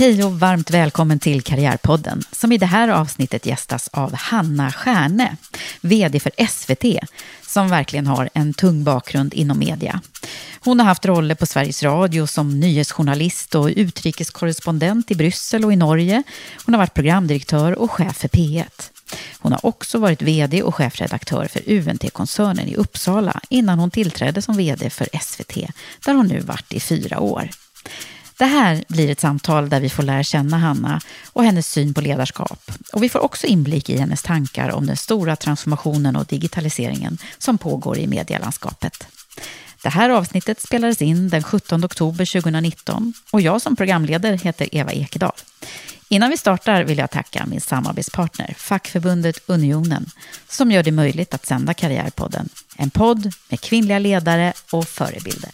Hej och varmt välkommen till Karriärpodden som i det här avsnittet gästas av Hanna Stjärne, vd för SVT, som verkligen har en tung bakgrund inom media. Hon har haft roller på Sveriges Radio som nyhetsjournalist och utrikeskorrespondent i Bryssel och i Norge. Hon har varit programdirektör och chef för P1. Hon har också varit vd och chefredaktör för UNT-koncernen i Uppsala innan hon tillträdde som vd för SVT, där hon nu varit i fyra år. Det här blir ett samtal där vi får lära känna Hanna och hennes syn på ledarskap. Och vi får också inblick i hennes tankar om den stora transformationen och digitaliseringen som pågår i medielandskapet. Det här avsnittet spelades in den 17 oktober 2019 och jag som programledare heter Eva Ekedal. Innan vi startar vill jag tacka min samarbetspartner, fackförbundet Unionen, som gör det möjligt att sända Karriärpodden. En podd med kvinnliga ledare och förebilder.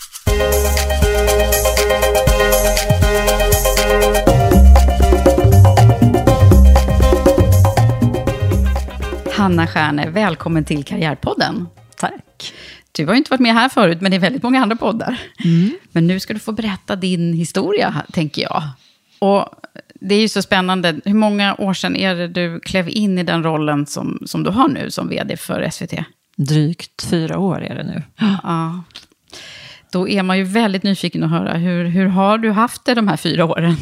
Hanna Stjärne, välkommen till Karriärpodden. Tack. Du har ju inte varit med här förut, men det är väldigt många andra poddar. Men nu ska du få berätta din historia, tänker jag. Och det är ju så spännande. Hur många år sedan är det du klev in i den rollen som, som du har nu som vd för SVT? Drygt fyra år är det nu. Ja. Då är man ju väldigt nyfiken att höra, hur, hur har du haft det de här fyra åren?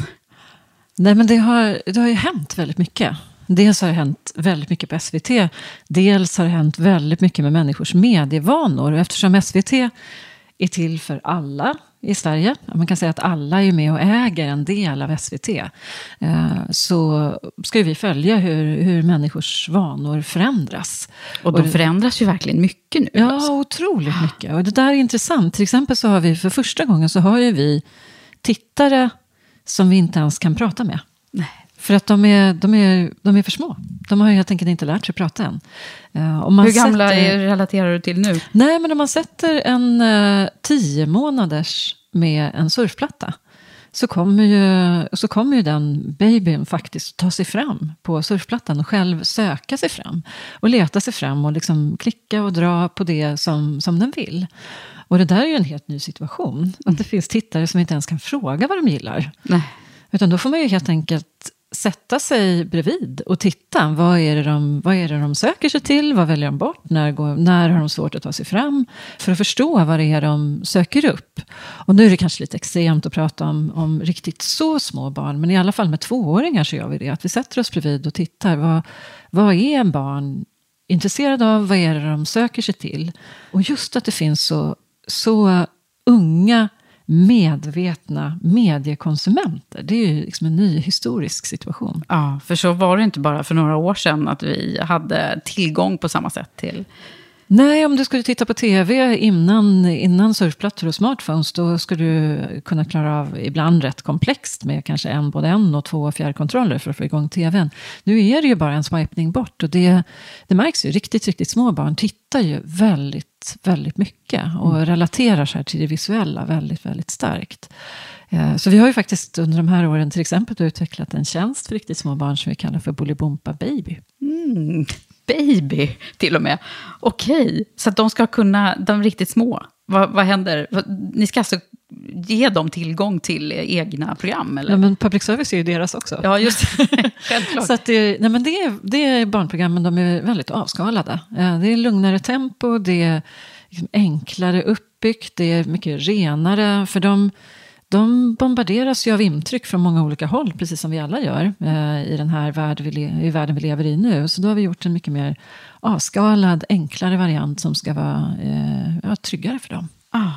Nej, men det har, det har ju hänt väldigt mycket. Dels har det hänt väldigt mycket på SVT. Dels har det hänt väldigt mycket med människors medievanor. Och eftersom SVT är till för alla i Sverige, man kan säga att alla är med och äger en del av SVT, eh, så ska vi följa hur, hur människors vanor förändras. Och de förändras ju verkligen mycket nu. Ja, alltså. otroligt mycket. Och det där är intressant. Till exempel så har vi för första gången så har ju vi tittare som vi inte ens kan prata med. Nej. För att de är, de, är, de är för små. De har helt enkelt inte lärt sig prata än. Eh, om man Hur gamla sätter, relaterar du till nu? Nej, men om man sätter en uh, tio månaders med en surfplatta så kommer, ju, så kommer ju den babyn faktiskt ta sig fram på surfplattan och själv söka sig fram. Och leta sig fram och liksom klicka och dra på det som, som den vill. Och det där är ju en helt ny situation. Att det finns tittare som inte ens kan fråga vad de gillar. Nej. Utan då får man ju helt enkelt sätta sig bredvid och titta. Vad är, det de, vad är det de söker sig till? Vad väljer de bort? När, går, när har de svårt att ta sig fram? För att förstå vad det är de söker upp. Och nu är det kanske lite extremt att prata om, om riktigt så små barn. Men i alla fall med tvååringar så gör vi det. Att vi sätter oss bredvid och tittar. Vad, vad är en barn intresserad av? Vad är det de söker sig till? Och just att det finns så, så unga medvetna mediekonsumenter. Det är ju liksom en ny historisk situation. Ja, för så var det inte bara för några år sedan att vi hade tillgång på samma sätt till Nej, om du skulle titta på tv innan, innan surfplattor och smartphones, då skulle du kunna klara av ibland rätt komplext med kanske en, både en och två fjärrkontroller för att få igång tvn. Nu är det ju bara en swipning bort och det, det märks ju. Riktigt, riktigt små barn tittar ju väldigt, väldigt mycket och mm. relaterar sig till det visuella väldigt, väldigt starkt. Eh, så vi har ju faktiskt under de här åren till exempel utvecklat en tjänst för riktigt små barn som vi kallar för Bolibompa Baby. Mm baby till och med. Okej, okay. så att de ska kunna, de riktigt små, vad, vad händer? Ni ska alltså ge dem tillgång till egna program? Eller? Ja, men public service är ju deras också. Ja, just Självklart. så att det, nej, men det, är, det är barnprogram, men de är väldigt avskalade. Det är lugnare tempo, det är liksom enklare uppbyggt, det är mycket renare. För de de bombarderas ju av intryck från många olika håll, precis som vi alla gör eh, i den här värld vi i världen vi lever i nu. Så då har vi gjort en mycket mer avskalad, enklare variant som ska vara eh, ja, tryggare för dem. Ah.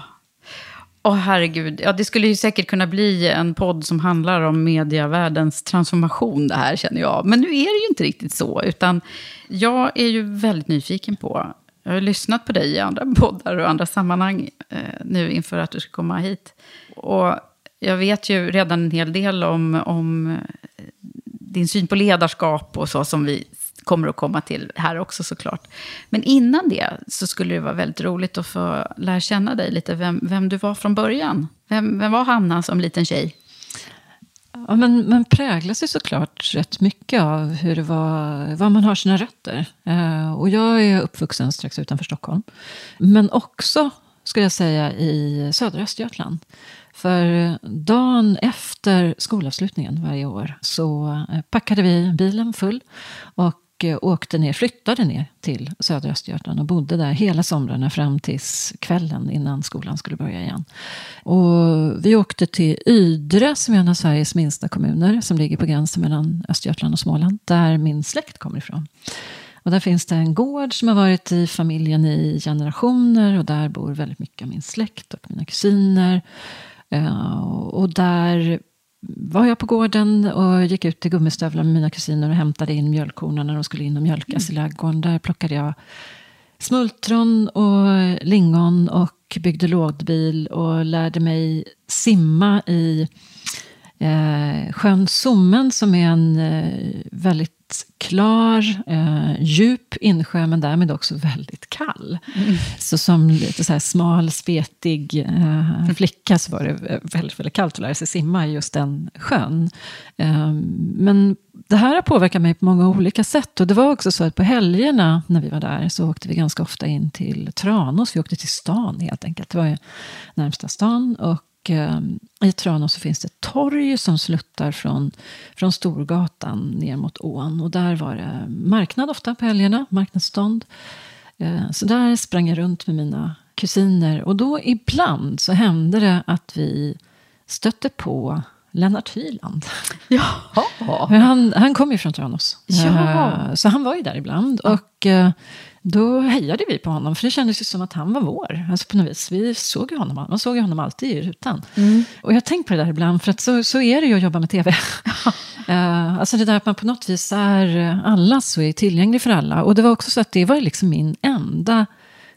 Åh oh, herregud, ja, det skulle ju säkert kunna bli en podd som handlar om medievärldens transformation det här känner jag. Men nu är det ju inte riktigt så, utan jag är ju väldigt nyfiken på jag har lyssnat på dig i andra poddar och andra sammanhang eh, nu inför att du ska komma hit. Och jag vet ju redan en hel del om, om eh, din syn på ledarskap och så som vi kommer att komma till här också såklart. Men innan det så skulle det vara väldigt roligt att få lära känna dig lite, vem, vem du var från början. Vem, vem var Hanna som liten tjej? Ja, men man präglas ju såklart rätt mycket av hur det var, var man har sina rötter. Eh, och jag är uppvuxen strax utanför Stockholm. Men också, skulle jag säga, i södra Östergötland. För dagen efter skolavslutningen varje år så eh, packade vi bilen full och eh, åkte ner, flyttade ner till södra Östergötland och bodde där hela somrarna fram tills kvällen innan skolan skulle börja igen. Och vi åkte till Ydre som är en av Sveriges minsta kommuner som ligger på gränsen mellan Östergötland och Småland, där min släkt kommer ifrån. Och där finns det en gård som har varit i familjen i generationer och där bor väldigt mycket av min släkt och mina kusiner. Uh, och där var jag på gården och gick ut i gummistövlar med mina kusiner och hämtade in mjölkkorna när de skulle in och mjölkas mm. i ladugården. Där plockade jag smultron och lingon och byggde lådbil och lärde mig simma i eh, sjön Sommen som är en eh, väldigt klar, eh, djup insjö men därmed också väldigt kall. Mm. Så som lite så här smal, spetig eh, flicka så var det väldigt, väldigt kallt att lära sig simma i just den sjön. Eh, men det här har påverkat mig på många olika sätt. Och det var också så att på helgerna när vi var där så åkte vi ganska ofta in till Tranås. Vi åkte till stan helt enkelt. Det var ju närmsta stan. Och eh, i Tranås så finns det ett torg som sluttar från, från Storgatan ner mot ån. Och där var det marknad ofta på helgerna, marknadsstånd. Eh, så där sprang jag runt med mina kusiner. Och då ibland så hände det att vi stötte på Lennart Hyland. Jaha. Han, han kom ju från Tranås. Ja. Eh, så han var ju där ibland. Och eh, då hejade vi på honom, för det kändes ju som att han var vår. Alltså på något vis. Vi såg ju honom, man såg ju honom alltid i rutan. Mm. Och jag har tänkt på det där ibland, för att så, så är det ju att jobba med tv. uh, alltså det där att man på något vis är allas och är tillgänglig för alla. Och det var också så att det var liksom min enda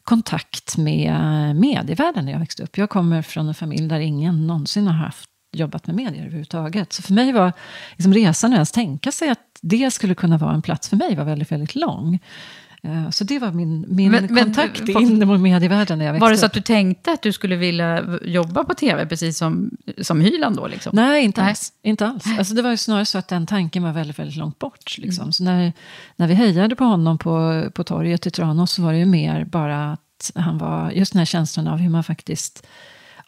kontakt med medievärlden när jag växte upp. Jag kommer från en familj där ingen någonsin har haft jobbat med medier överhuvudtaget. Så för mig var liksom resan att ens tänka sig att det skulle kunna vara en plats för mig var väldigt, väldigt lång. Eh, så det var min, min men, kontakt men, in mot medievärlden när jag växte Var det så att du tänkte att du skulle vilja jobba på tv, precis som, som Hyland då? Liksom? Nej, inte Nej. alls. Inte alls. Alltså, det var ju snarare så att den tanken var väldigt, väldigt långt bort. Liksom. Mm. Så när, när vi hejade på honom på, på torget i Tranås så var det ju mer bara att han var, just den här känslan av hur man faktiskt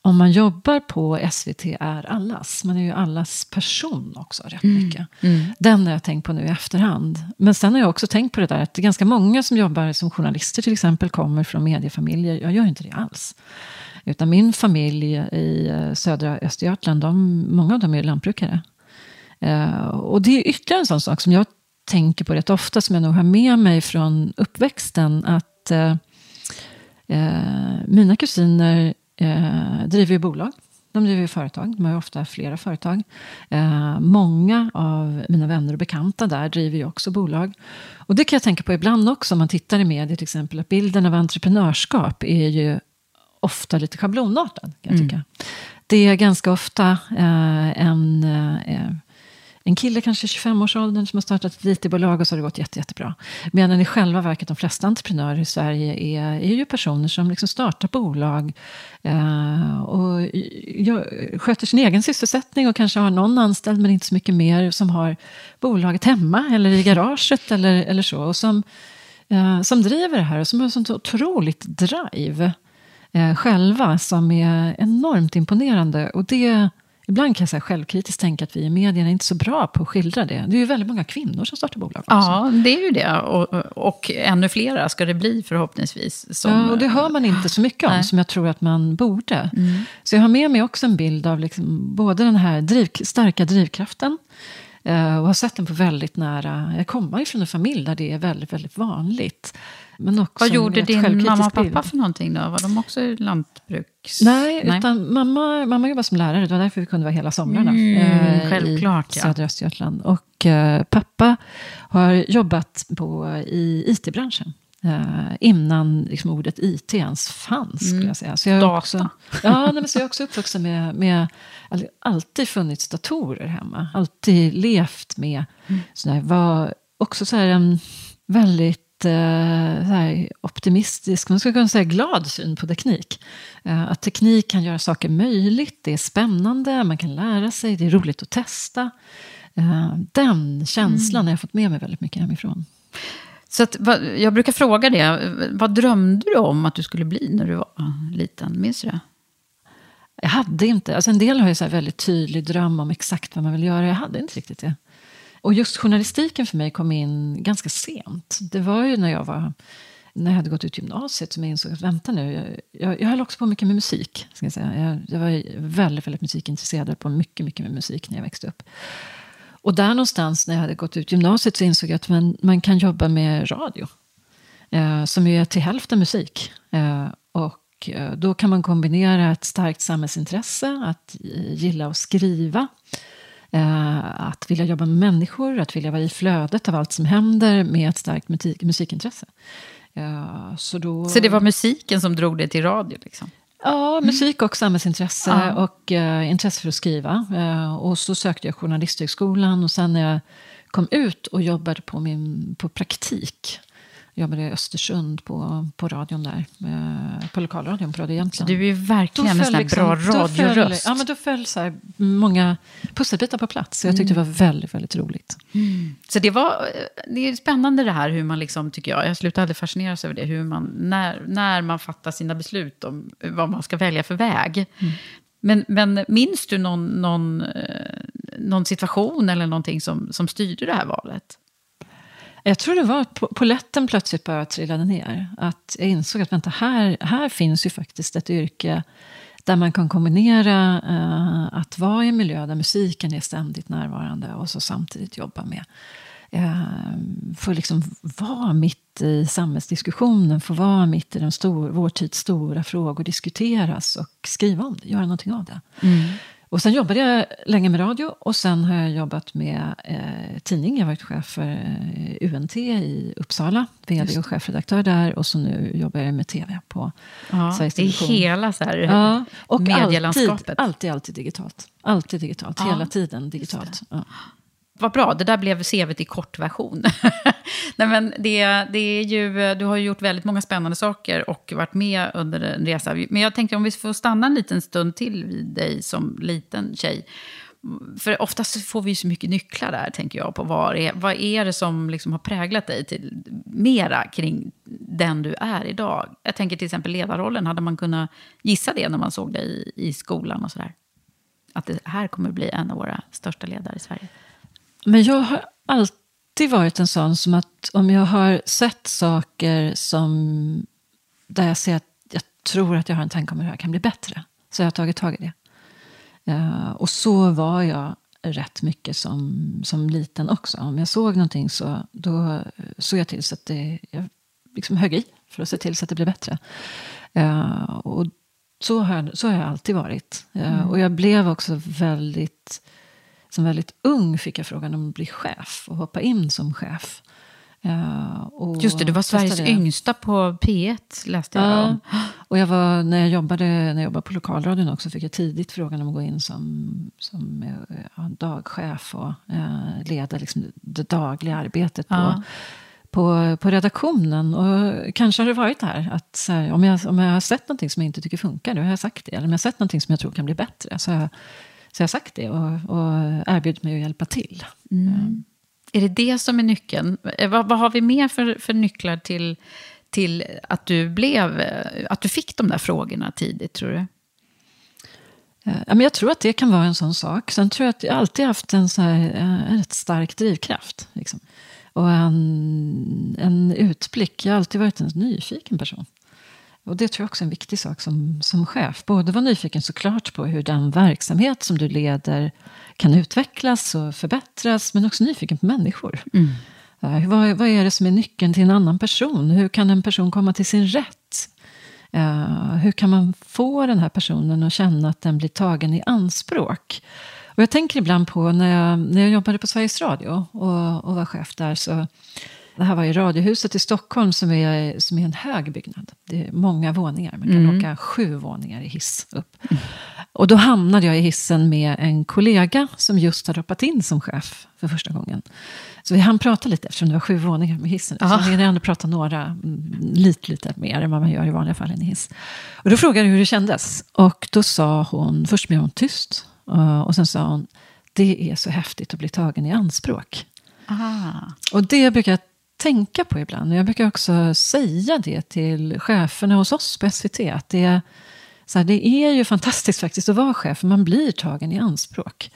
om man jobbar på SVT är allas. Man är ju allas person också rätt mm. mycket. Mm. Den har jag tänkt på nu i efterhand. Men sen har jag också tänkt på det där att det är ganska många som jobbar som journalister till exempel kommer från mediefamiljer. Jag gör inte det alls. Utan min familj i eh, södra Östergötland, de, många av dem är lantbrukare. Uh, och det är ytterligare en sån sak som jag tänker på rätt ofta, som jag nog har med mig från uppväxten. Att uh, uh, mina kusiner eh, driver ju bolag. De driver ju företag. De har ju ofta flera företag. Eh, många av mina vänner och bekanta där driver ju också bolag. Och det kan jag tänka på ibland också om man tittar i media till exempel. Att bilden av entreprenörskap är ju ofta lite schablonartad. Kan jag tycka. Mm. Det är ganska ofta eh, en... Eh, en kille kanske 25-årsåldern som har startat ett IT-bolag och så har det gått jätte, jättebra. Medan i själva verket de flesta entreprenörer i Sverige är, är ju personer som liksom startar bolag eh, och gör, sköter sin egen sysselsättning och kanske har någon anställd men inte så mycket mer. Som har bolaget hemma eller i garaget eller, eller så. Och som, eh, som driver det här och som har sånt otroligt drive eh, själva som är enormt imponerande. Och det Ibland kan jag säga självkritiskt tänka att vi i medierna är inte så bra på att skildra det. Det är ju väldigt många kvinnor som startar bolag också. Ja, det är ju det. Och, och ännu flera ska det bli förhoppningsvis. Som, ja, och det hör man inte så mycket om, nej. som jag tror att man borde. Mm. Så jag har med mig också en bild av liksom både den här driv, starka drivkraften eh, och har sett den på väldigt nära... Jag kommer ju från en familj där det är väldigt, väldigt vanligt. Men också Vad gjorde din mamma och pappa för någonting då? Var de också lantbruks... Nej, Nej, utan mamma, mamma jobbade som lärare. Det var därför vi kunde vara hela somrarna. Mm, eh, självklart, I ja. södra Östergötland. Och eh, pappa har jobbat på, i IT-branschen. Uh, innan liksom, ordet IT ens fanns, skulle jag säga. Så jag Data. Också, ja, nej, men så jag är också uppvuxen med, med alltid funnits datorer hemma. Alltid levt med, mm. sådär, var också så här en väldigt eh, optimistisk, man skulle kunna säga glad syn på teknik. Eh, att teknik kan göra saker möjligt, det är spännande, man kan lära sig, det är roligt att testa. Eh, den känslan mm. har jag fått med mig väldigt mycket hemifrån. Så att, jag brukar fråga det, vad drömde du om att du skulle bli när du var liten? Minns du det? Jag hade inte, alltså en del har ju så väldigt tydlig dröm om exakt vad man vill göra. Jag hade inte riktigt det. Och just journalistiken för mig kom in ganska sent. Det var ju när jag var när jag hade gått ut gymnasiet som jag insåg att vänta nu, jag, jag, jag höll också på mycket med musik. Ska jag, säga. Jag, jag var väldigt, väldigt musikintresserad, på mycket, mycket med musik när jag växte upp. Och där någonstans när jag hade gått ut gymnasiet så insåg jag att man, man kan jobba med radio. Eh, som ju är till hälften musik. Eh, och eh, då kan man kombinera ett starkt samhällsintresse, att gilla att skriva att vilja jobba med människor, att vilja vara i flödet av allt som händer med ett starkt musik, musikintresse. Eh, så, då... så det var musiken som drog dig till radio? Liksom? Ja, musik och samhällsintresse mm. och uh, intresse för att skriva. Uh, och så sökte jag Journalisthögskolan och sen när jag kom ut och jobbade på, min, på praktik jobbade i Östersund på, på radion där. Eh, på lokalradion på Radio Jämtland. Så du är ju verkligen en sån här liksom, bra radioröst. Ja, men då föll så här många pusselbitar på plats. Så jag tyckte mm. det var väldigt, väldigt roligt. Mm. Så det var det är spännande det här hur man liksom, tycker jag, jag slutar aldrig fascineras över det, hur man, när, när man fattar sina beslut om vad man ska välja för väg. Mm. Men, men minns du någon, någon, eh, någon situation eller någonting som, som styrde det här valet? Jag tror det var att lätten plötsligt bara trillade ner. Att jag insåg att vänta, här, här finns ju faktiskt ett yrke där man kan kombinera eh, att vara i en miljö där musiken är ständigt närvarande och så samtidigt jobba med eh, få liksom vara mitt i samhällsdiskussionen, få vara mitt i den stor, vår tids stora frågor, diskuteras och skriva om det, göra någonting av det. Mm. Och sen jobbade jag länge med radio och sen har jag jobbat med eh, tidning. Jag har varit chef för eh, UNT i Uppsala, vd och chefredaktör där. Och så nu jobbar jag med tv på ja, Sveriges Television. I hela så här, ja, och medielandskapet. Alltid, alltid, alltid digitalt. Alltid digitalt, ja, hela tiden digitalt. Ja. Vad bra, det där blev CVt i kortversion. Nej, men det, det är ju, du har ju gjort väldigt många spännande saker och varit med under en resa. Men jag tänkte om vi får stanna en liten stund till vid dig som liten tjej. För oftast får vi så mycket nycklar där, tänker jag, på vad är, vad är det som liksom har präglat dig till mera kring den du är idag? Jag tänker till exempel ledarrollen, hade man kunnat gissa det när man såg dig i, i skolan och sådär? Att det här kommer bli en av våra största ledare i Sverige. Men jag har alltid varit en sån som att om jag har sett saker som där jag ser att jag tror att jag har en tanke om hur det här kan bli bättre. Så jag har tagit tag i det. Uh, och så var jag rätt mycket som, som liten också. Om jag såg någonting så då såg jag till så att det, jag liksom högg i för att se till så att det blev bättre. Uh, och Så har, så har jag alltid varit. Eh, Mm. Och jag blev också väldigt... Som väldigt ung fick jag frågan om att bli chef och hoppa in som chef. Eh, Just det, du var Sveriges det. yngsta på P1, läste jag Ja, om. och jag var, när, jag jobbade, när jag jobbade på lokalradion också fick jag tidigt frågan om att gå in som, som eh, ja, dagchef och eh, leda liksom det dagliga arbetet på, Ja. på, på redaktionen. Och kanske har det varit det här, att här, om, jag, om jag har sett någonting som jag inte tycker funkar, då har jag sagt det. Eller om jag har sett någonting som jag tror kan bli bättre, så har jag, så har jag sagt det och, och erbjudit mig att hjälpa till. Är det det som är nyckeln? Eh, Vad, vad har vi mer för, för nycklar till, till att du blev, eh, att du fick de där frågorna tidigt, tror du? Eh, Ja, men jag tror att det kan vara en sån sak. Sen tror jag att jag alltid haft en, så här, en rätt stark drivkraft. Liksom. Och en, en utblick. Jag har alltid varit en nyfiken person. Och det tror jag också är en viktig sak som, som chef. Både vara nyfiken såklart på hur den verksamhet som du leder kan utvecklas och förbättras. Men också nyfiken på människor. Eh, vad, vad är det som är nyckeln till en annan person? Hur kan en person komma till sin rätt? Eh, hur kan man få den här personen att känna att den blir tagen i anspråk? Och jag tänker ibland på när jag, när jag jobbade på Sveriges Radio och, och var chef där. Så, det här var i Radiohuset i Stockholm som är, som är en hög byggnad. Det är många våningar. Man kan åka sju våningar i hiss upp. Och då hamnade jag i hissen med en kollega som just hade hoppat in som chef för första gången. Så vi hann prata lite eftersom det var sju våningar med hissen. Så vi hann ändå prata några, mm, lite, lite mer än vad man gör i vanliga fall i en hiss. Och då frågade jag hur det kändes. Och då sa hon, först blev hon tyst. eh, Och sen sa hon, det är så häftigt att bli tagen i anspråk. Aha. Och det brukar jag tänka på ibland. Jag brukar också säga det till cheferna hos oss på SVT. Att det, är, så här, det är ju fantastiskt faktiskt att vara chef. För man blir tagen i anspråk.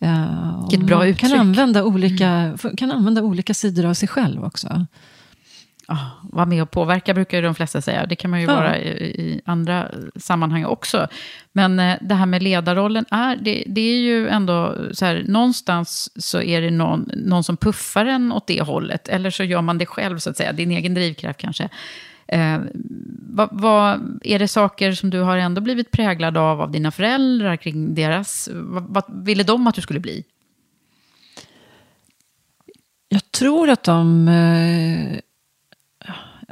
Eh, och Vilket bra man uttryck. kan använda, olika, kan använda olika sidor av sig själv också. Ah, vara med och påverka brukar ju de flesta säga. Det kan man ju Ja. vara i, i andra sammanhang också. Men eh, det här med ledarrollen, är, det, det är ju ändå så här, någonstans så är det någon, någon som puffar en åt det hållet. Eller så gör man det själv, så att säga. Din egen drivkraft kanske. Eh, vad, vad, är det saker som du har ändå blivit präglad av, av dina föräldrar, kring deras... Vad, vad ville de att du skulle bli? Jag tror att de... eh,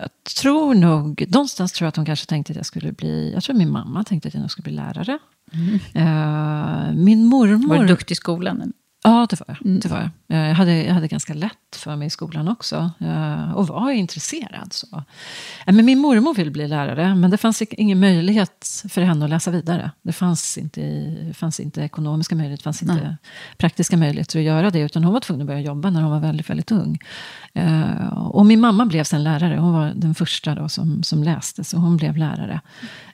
Jag tror nog... Någonstans tror jag att de kanske tänkte att jag skulle bli... Jag tror min mamma tänkte att jag nog skulle bli lärare. Eh, Min mormor... Var du duktig i skolan? Ja, det var jag. Det var jag. Eh, Jag, hade, jag hade ganska lätt för mig i skolan också. eh, Och var intresserad. Så. Men min mormor ville bli lärare. Men det fanns ingen möjlighet för henne att läsa vidare. Det fanns inte, fanns inte ekonomiska möjligheter. Det fanns inte praktiska möjligheter att göra det. Utan hon var tvungen att börja jobba när hon var väldigt, väldigt ung. Eh, Och min mamma blev sen lärare. Hon var den första då som, som läste. Så hon blev lärare.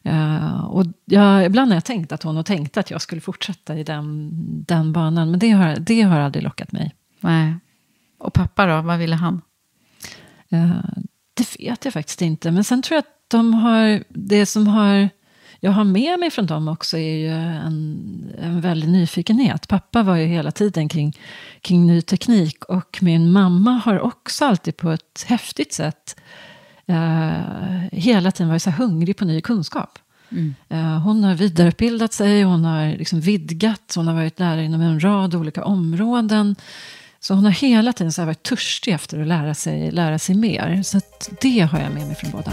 Eh, Och jag, ibland har jag tänkt att hon har tänkt att jag skulle fortsätta i den, den banan. Men det har, det har aldrig lockat mig. Nej. Och pappa då, vad ville han? Eh, Det vet jag faktiskt inte. Men sen tror jag att de har, det som har, jag har med mig från dem också är ju en, en väldig nyfikenhet. Pappa var ju hela tiden kring, kring ny teknik. Och min mamma har också alltid på ett häftigt sätt eh, hela tiden varit så hungrig på ny kunskap. Eh, Hon har vidareutbildat sig, hon har liksom vidgat, hon har varit lärare inom en rad olika områden. Så hon har hela tiden så varit törstig efter att lära sig, lära sig mer. Så det har jag med mig från båda.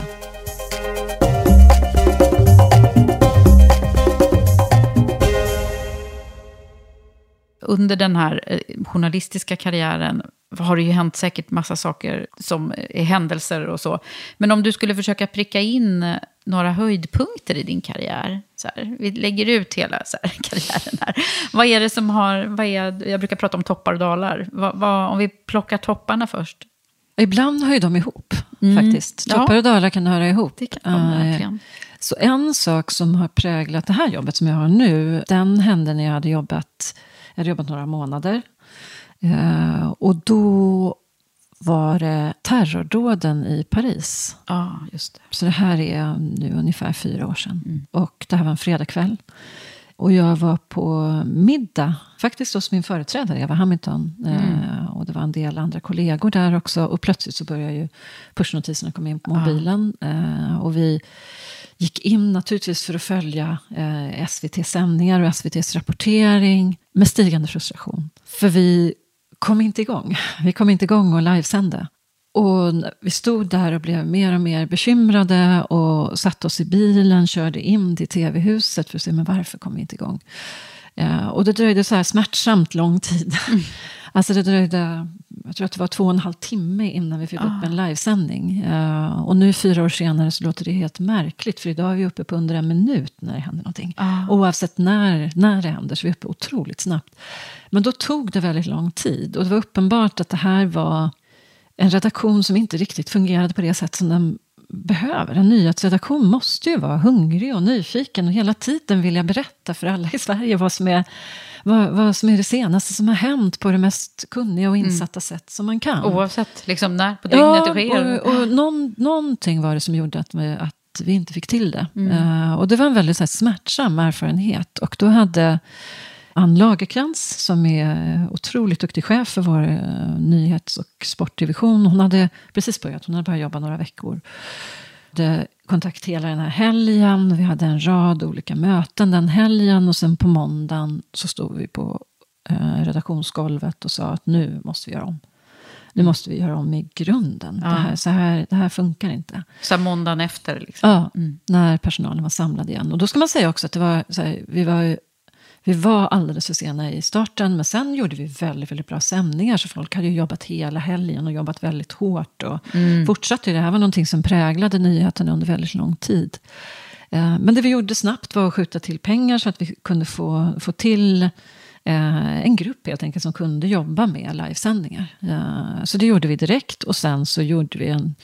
Under den här eh, journalistiska karriären har det ju hänt säkert massa saker som är händelser och så. Men om du skulle försöka pricka in eh, några höjdpunkter i din karriär. Så här, vi lägger ut hela så här, karriären här. Vad är det som har, vad är, jag brukar prata om toppar och dalar. Vad, vad, om vi plockar topparna först. Ibland hör ju de ihop Mm. faktiskt. Ja. Toppar och dalar kan höra ihop. Det kan de Eh, verkligen. Så en sak som har präglat det här jobbet som jag har nu, den hände när jag hade jobbat, jag hade jobbat några månader. Eh, och då var det terrordåden i Paris. Ja, just det. Så det här är nu ungefär fyra år sedan. Och det här var en fredagkväll. Och jag var på middag, faktiskt hos min företrädare Eva Hamilton. Eh, och det var en del andra kollegor där också. Och plötsligt så började ju pushnotiserna komma in på mobilen. Eh, och vi gick in naturligtvis för att följa eh, SVT-sändningar och SVTs rapportering med stigande frustration. För vi kom inte igång. Vi kom inte igång och livesände. Och vi stod där och blev mer och mer bekymrade och satte oss i bilen, körde in till tv-huset för att se men varför kom vi inte igång. Ja, och det dröjde så här smärtsamt lång tid. Mm. Alltså det dröjde, jag tror att det var två och en halv timme innan vi fick ah. upp en livesändning. Uh, och nu fyra år senare så låter det helt märkligt. För idag är vi uppe på under en minut när det händer någonting. Ah. Oavsett när, när det händer så är vi uppe otroligt snabbt. Men då tog det väldigt lång tid. Och det var uppenbart att det här var en redaktion som inte riktigt fungerade på det sätt som den behöver. En nyhetsredaktion måste ju vara hungrig och nyfiken och hela tiden vilja berätta för alla i Sverige vad som är, vad, vad som är det senaste som har hänt på det mest kunniga och insatta mm. sätt som man kan. Oavsett liksom när på dygnet ja, det sker. Och, och någon, någonting var det som gjorde att, vi, att vi inte fick till det. Mm. Uh, och det var en väldigt så här, smärtsam erfarenhet. Och då hade Ann Lagerkrans som är otroligt duktig chef för vår uh, nyhets och sportdivision. Hon hade precis börjat, hon hade börjat jobba några veckor. hade kontakt hela den här helgen. Vi hade en rad olika möten den helgen. Och sen på måndagen så stod vi på uh, redaktionsgolvet och sa att nu måste vi göra om. Nu måste vi göra om i grunden. Ja. Det, här, så här, det här funkar inte. Så måndagen efter? Liksom. Ja, mm. när personalen var samlad igen. Och då ska man säga också att det var, här, vi var vi var alldeles för sena i starten, men sen gjorde vi väldigt, väldigt bra sändningar. Så folk hade ju jobbat hela helgen och jobbat väldigt hårt. Och mm. fortsatte. Det här var någonting som präglade nyheterna under väldigt lång tid. Eh, men det vi gjorde snabbt var att skjuta till pengar så att vi kunde få, få till eh, en grupp helt enkelt som kunde jobba med livesändningar. Eh, så det gjorde vi direkt och sen så gjorde vi en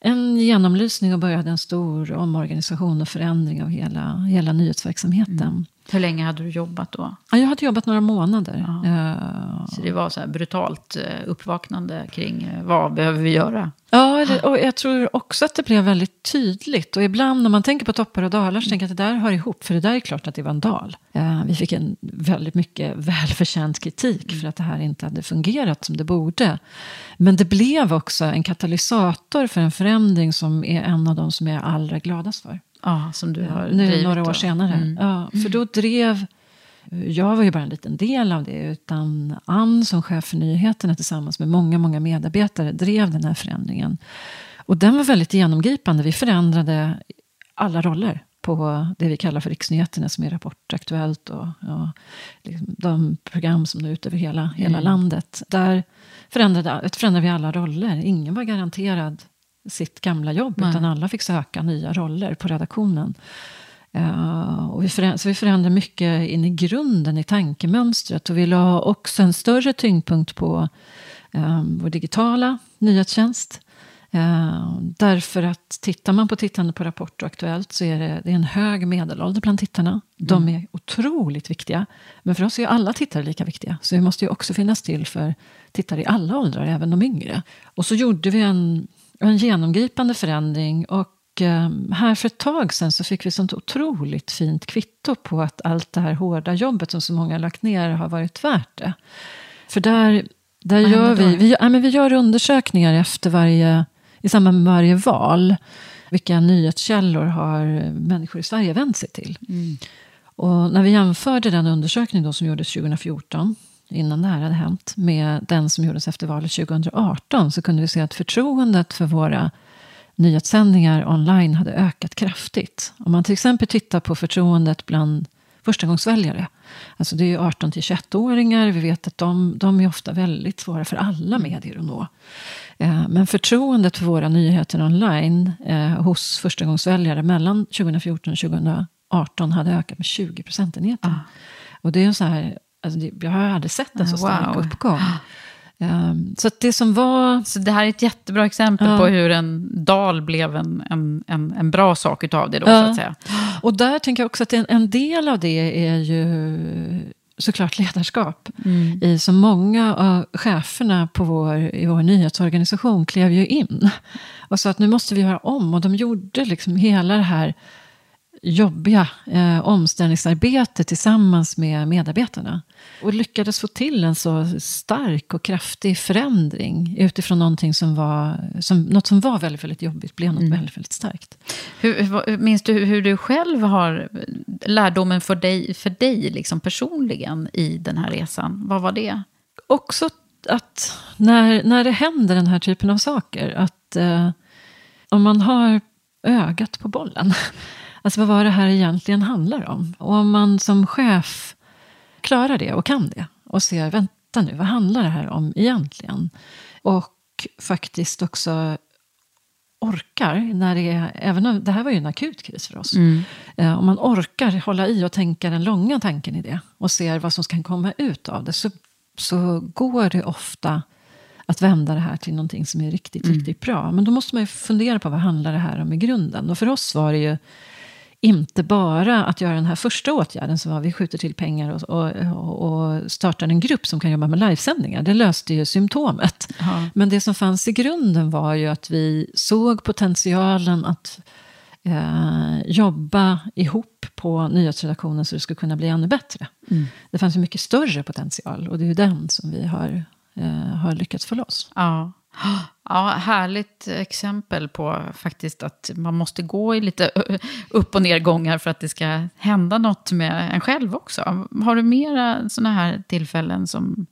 en genomlysning och började en stor omorganisation och förändring av hela, hela nyhetsverksamheten. Mm. Hur länge hade du jobbat då? Ja, jag hade jobbat några månader. Uh, så det var så brutalt uh, uppvaknande kring uh, vad behöver vi göra? Ja, och jag tror också att det blev väldigt tydligt. Och ibland när man tänker på toppar och dalar så tänker jag att det där hör ihop. För det där är klart att det var en dal. vi fick en väldigt mycket välförtjänt kritik för att det här inte hade fungerat som det borde. Men det blev också en katalysator för en förändring som är en av de som jag är allra gladast för. Ja, som du har Nu drivit några år då. senare. Mm. Ja, för då drev, jag var ju bara en liten del av det, utan Ann som chef för nyheterna tillsammans med många, många medarbetare drev den här förändringen. Och den var väldigt genomgripande. Vi förändrade alla roller på det vi kallar för riksnyheterna som är Rapport Aktuellt och ja, liksom de program som når ut över hela, mm. hela landet. Där förändrade, förändrade vi alla roller. Ingen var garanterad sitt gamla jobb, Nej. utan alla fick söka nya roller på redaktionen. Uh, och vi så vi förändrade mycket in i grunden i tankemönstret. Och vi la också en större tyngdpunkt på um, vår digitala nyhetstjänst. Uh, därför att tittar man på tittande på Rapport och Aktuellt så är det, det är en hög medelålder bland tittarna. Mm. De är otroligt viktiga. Men för oss är alla tittare lika viktiga. Så vi måste ju också finnas till för tittare i alla åldrar, även de yngre. Och så gjorde vi en en genomgripande förändring. Och eh, här för ett tag sedan så fick vi sånt otroligt fint kvitto på att allt det här hårda jobbet som så många har lagt ner har varit värt det. För där, där gör vi, vi, ja, men vi gör undersökningar efter varje, i samband med varje val. Vilka nyhetskällor har människor i Sverige vänt sig till? Mm. Och när vi jämförde den undersökning då som gjordes 2014 innan det här hade hänt, med den som gjordes efter valet 2018, så kunde vi se att förtroendet för våra nyhetssändningar online hade ökat kraftigt. Om man till exempel tittar på förtroendet bland förstagångsväljare. Alltså det är 18 till 21-åringar. Vi vet att de, de är ofta väldigt svåra för alla medier att nå. Eh, men förtroendet för våra nyheter online eh, hos förstagångsväljare mellan 2014 och 2018 hade ökat med 20 procentenheter. Ah. Och det är så här Alltså det, jag har aldrig sett en så stark wow. uppgång. Um, så det som var... Så det här är ett jättebra exempel ja. på hur en dal blev en, en, en, en bra sak utav det då, ja. så att säga. Och där tänker jag också att en, en del av det är ju såklart ledarskap. Mm. I så många av cheferna på vår, i vår nyhetsorganisation klev ju in. Och sa att nu måste vi göra om. Och de gjorde liksom hela det här jobbiga eh, omställningsarbete tillsammans med medarbetarna. Och lyckades få till en så stark och kraftig förändring utifrån någonting som var, som, något som var väldigt, väldigt jobbigt, blev något mm. väldigt, väldigt starkt. Hur, minns du hur du själv har lärdomen för dig, för dig liksom personligen i den här resan? Vad var det? Också att när, när det händer den här typen av saker, att eh, om man har ögat på bollen, alltså vad var det här egentligen handlar om? Och om man som chef klarar det och kan det och ser, vänta nu, vad handlar det här om egentligen? Och faktiskt också orkar, när det är, även om det här var ju en akut kris för oss, mm. eh, om man orkar hålla i och tänka den långa tanken i det och ser vad som kan komma ut av det, så, så går det ofta att vända det här till någonting som är riktigt, mm. riktigt bra. Men då måste man ju fundera på vad handlar det här om i grunden. Och för oss var det ju inte bara att göra den här första åtgärden, som var vi skjuter till pengar och, och, och startar en grupp som kan jobba med livesändningar. Det löste ju symptomet. Aha. Men det som fanns i grunden var ju att vi såg potentialen att eh, jobba ihop på nyhetsredaktionen så det skulle kunna bli ännu bättre. Mm. Det fanns ju mycket större potential och det är ju den som vi har, eh, har lyckats få loss. Ja. Ja, härligt exempel på faktiskt att man måste gå i lite upp och nedgångar för att det ska hända något med en själv också. Har du mera sådana här tillfällen som,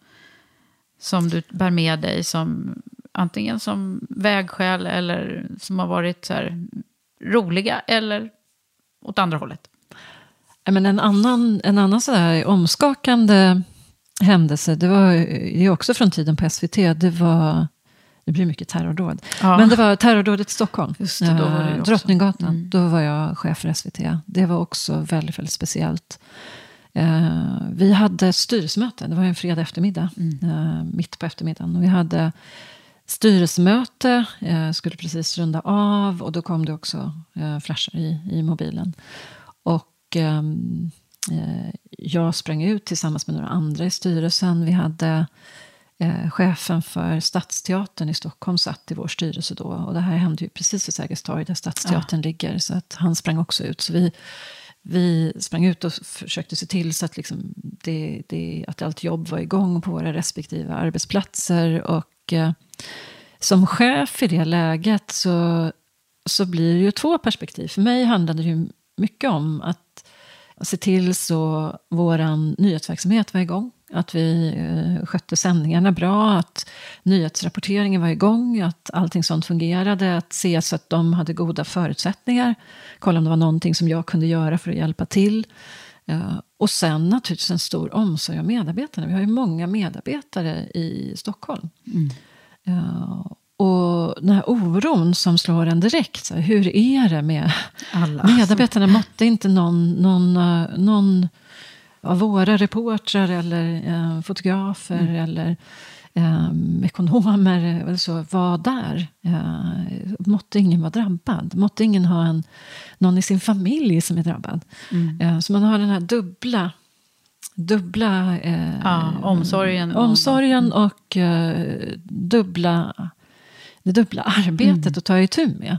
som du bär med dig som antingen som vägskäl eller som har varit så här, roliga eller åt andra hållet? Men en annan, en annan så omskakande händelse, det var ju också från tiden på SVT, det var det blir mycket terrordåd. Ja. Men det var terrordådet i Stockholm. Just det, då var det Drottninggatan. Mm. Då var jag chef för SVT. Det var också väldigt, väldigt speciellt. Uh, vi hade styrelsemöte. Det var en fredag eftermiddag. Mm. Uh, mitt på eftermiddagen. Och vi hade styrelsemöte. Skulle precis runda av. Och då kom det också flashar i, i mobilen. Och um, jag sprang ut tillsammans med några andra i styrelsen. Vi hade eh, chefen för Stadsteatern i Stockholm satt i vår styrelse då. Och det här hände ju precis vid Sergels torg där Stadsteatern ja. ligger. Så att han sprang också ut. Så vi, vi sprang ut och försökte se till så att, liksom det, det, att allt jobb var igång på våra respektive arbetsplatser. Och eh, som chef i det läget så, så blir det ju två perspektiv. För mig handlade det ju mycket om att se till så vår nyhetsverksamhet var igång. Att vi eh, skötte sändningarna bra, att nyhetsrapporteringen var igång, att allting sånt fungerade. Att se så att de hade goda förutsättningar. Kolla om det var någonting som jag kunde göra för att hjälpa till. Uh, och sen naturligtvis en stor omsorg om medarbetarna. Vi har ju många medarbetare i Stockholm. Mm. Uh, och den här oron som slår en direkt. Så här, hur är det med Alla. medarbetarna? Måtte inte någon, någon, någon av våra reportrar eller eh, fotografer mm. eller eh, ekonomer eller så var där. Eh, måtte ingen vara drabbad. Måtte ingen ha en, någon i sin familj som är drabbad. Mm. Eh, så man har den här dubbla dubbla eh, ja, omsorgen, omsorgen och, och eh, dubbla, det dubbla arbetet mm. att ta itu med.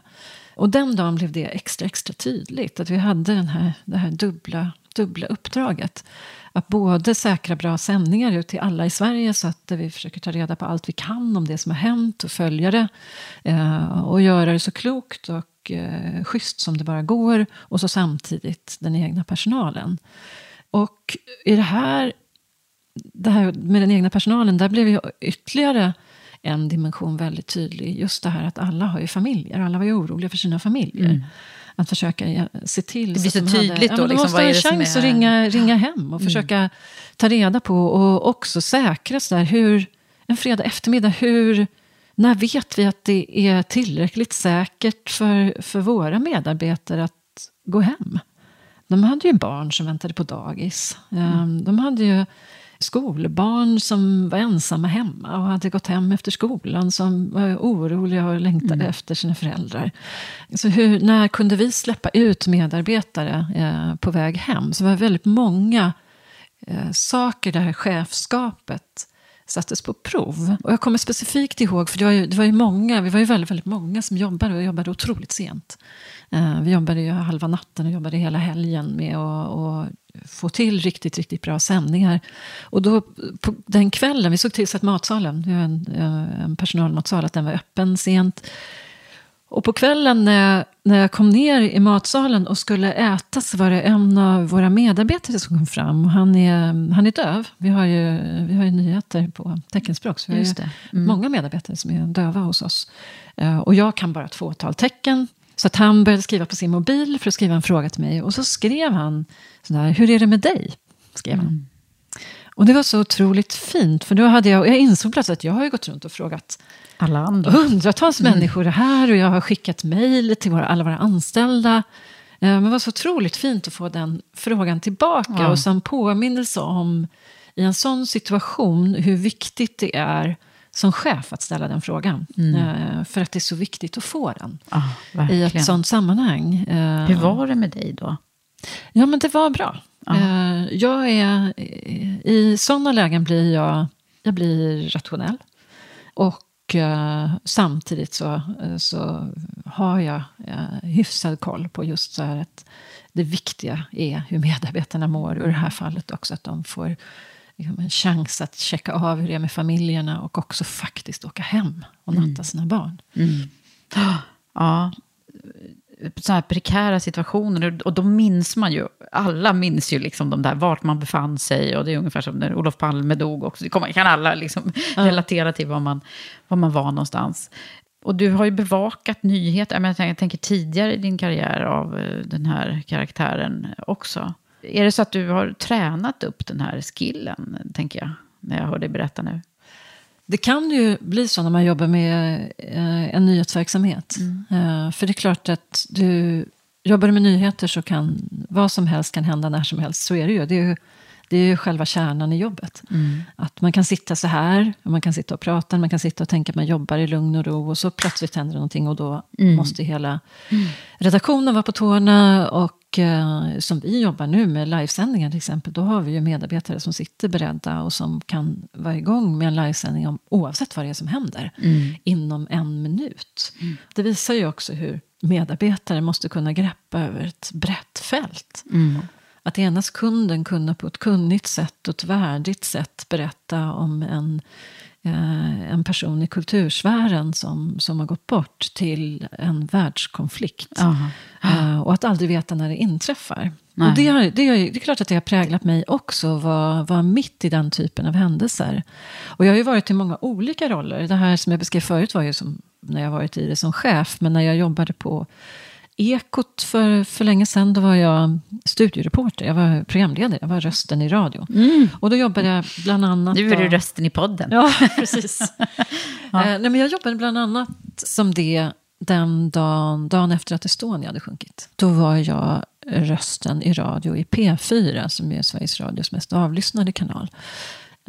Och den dagen blev det extra, extra tydligt. Att vi hade den här, det här dubbla dubbla uppdraget. Att både säkra bra sändningar ut till alla i Sverige så att vi försöker ta reda på allt vi kan om det som har hänt och följa det. Eh, och göra det så klokt och eh, schysst som det bara går. Och så samtidigt den egna personalen. Och i det här, det här med den egna personalen, där blev ju ytterligare en dimension väldigt tydlig. Just det här att alla har ju familjer. Alla var ju oroliga för sina familjer. Mm att försöka se till. Det blir så, så tydligt hade, då. Ja, liksom, måste ha en chans är... att ringa, ringa hem och mm. försöka ta reda på och också säkra så där, hur, en fredag eftermiddag, hur, när vet vi att det är tillräckligt säkert för, för våra medarbetare att gå hem? De hade ju barn som väntade på dagis. Mm. De hade ju skolbarn som var ensamma hemma och hade gått hem efter skolan som var oroliga och längtade mm. efter sina föräldrar. Så hur, när kunde vi släppa ut medarbetare eh, på väg hem? Så det var väldigt många eh, saker där chefskapet sattes på prov. Och jag kommer specifikt ihåg, för det var ju, det var ju många, vi var ju väldigt, väldigt många som jobbade och jobbade otroligt sent. Eh, vi jobbade ju halva natten och jobbade hela helgen med att få till riktigt, riktigt bra sändningar. Och då, på den kvällen, vi såg till så att matsalen, vi har en, eh, en personalmatsal, att den var öppen sent. Och på kvällen när jag, när jag kom ner i matsalen och skulle äta så var det en av våra medarbetare som kom fram. Han är, han är döv. Vi har ju, vi har ju nyheter på teckenspråk. Så vi har mm. många medarbetare som är döva hos oss. Uh, och jag kan bara ett fåtal tecken. Så att han började skriva på sin mobil för att skriva en fråga till mig. Och så skrev han sådär, hur är det med dig? Skrev han. Mm. Och det var så otroligt fint, för då hade jag, jag insåg plötsligt att jag har ju gått runt och frågat alla andra. hundratals mm. människor här och jag har skickat mejl till våra, alla våra anställda. Eh, men det var så otroligt fint att få den frågan tillbaka ja. och som påminnelse om i en sån situation hur viktigt det är som chef att ställa den frågan. Mm. Eh, för att det är så viktigt att få den ja, i ett sånt sammanhang. Eh, hur var det med dig då? Ja, men det var bra. Uh, jag är, I sådana lägen blir jag, jag blir rationell. Och samtidigt så, så har jag hyfsad koll på just så här att det viktiga är hur medarbetarna mår. Och i det här fallet också att de får liksom, en chans att checka av hur det är med familjerna och också faktiskt åka hem och natta mm. sina barn. Mm. Ja, så här prekära situationer. Och då minns man ju, alla minns ju liksom de där, vart man befann sig. Och det är ungefär som när Olof Palme dog också. Det kan alla liksom ja. relatera till var man, var man var någonstans. Och du har ju bevakat nyheter, jag tänker tidigare i din karriär av eh, den här karaktären också. Är det så att du har tränat upp den här skillen, tänker jag, när jag hör dig berätta nu? Det kan ju bli så när man jobbar med eh, en nyhetsverksamhet. Mm. Eh, för det är klart att du jobbar med nyheter så kan vad som helst kan hända när som helst. Så är det ju. Det är ju, det är ju själva kärnan i jobbet. Mm. Att man kan sitta så här, man kan sitta och prata, man kan sitta och tänka att man jobbar i lugn och ro. Och så plötsligt händer det någonting och då mm. måste hela mm. redaktionen vara på tårna. Och och eh, som vi jobbar nu med livesändningar till exempel, då har vi ju medarbetare som sitter beredda och som kan vara igång med en livesändning om, oavsett vad det är som händer, mm. inom en minut. Mm. Det visar ju också hur medarbetare måste kunna greppa över ett brett fält. Mm. Att ena sekunden kunna på ett kunnigt sätt och ett värdigt sätt berätta om en Eh, en person i kultursfären som, som har gått bort till en världskonflikt. Uh, och att aldrig veta när det inträffar. Och det, har, det, har, det är klart att det har präglat mig också, att vara, vara mitt i den typen av händelser. Och jag har ju varit i många olika roller. Det här som jag beskrev förut var ju som när jag varit i det som chef, men när jag jobbade på Ekot för, för länge sedan, då var jag studiereporter. Jag var programledare, jag var rösten i radio. Mm. Och då jobbade jag bland annat... Nu är du rösten i podden. Ja, precis. ja. Eh, nej, men jag jobbade bland annat som det den dagen, dagen efter att Estonia hade sjunkit. Då var jag rösten i radio i P4, som är Sveriges Radios mest avlyssnade kanal.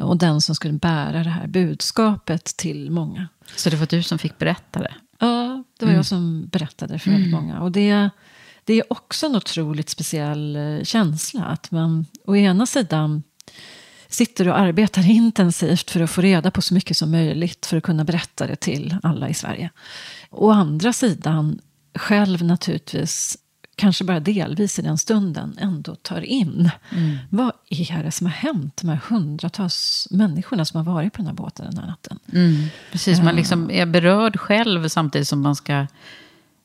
Och den som skulle bära det här budskapet till många. Så det var du som fick berätta det? Ja, det var mm. jag som berättade för väldigt mm. många. Och det, det är också en otroligt speciell eh, känsla. Att man å ena sidan sitter och arbetar intensivt för att få reda på så mycket som möjligt för att kunna berätta det till alla i Sverige. Å andra sidan själv naturligtvis kanske bara delvis i den stunden ändå tar in. Mm. Vad är det som har hänt de här hundratals människorna som har varit på den här båten den här natten? Mm. Precis, man liksom är berörd själv samtidigt som man ska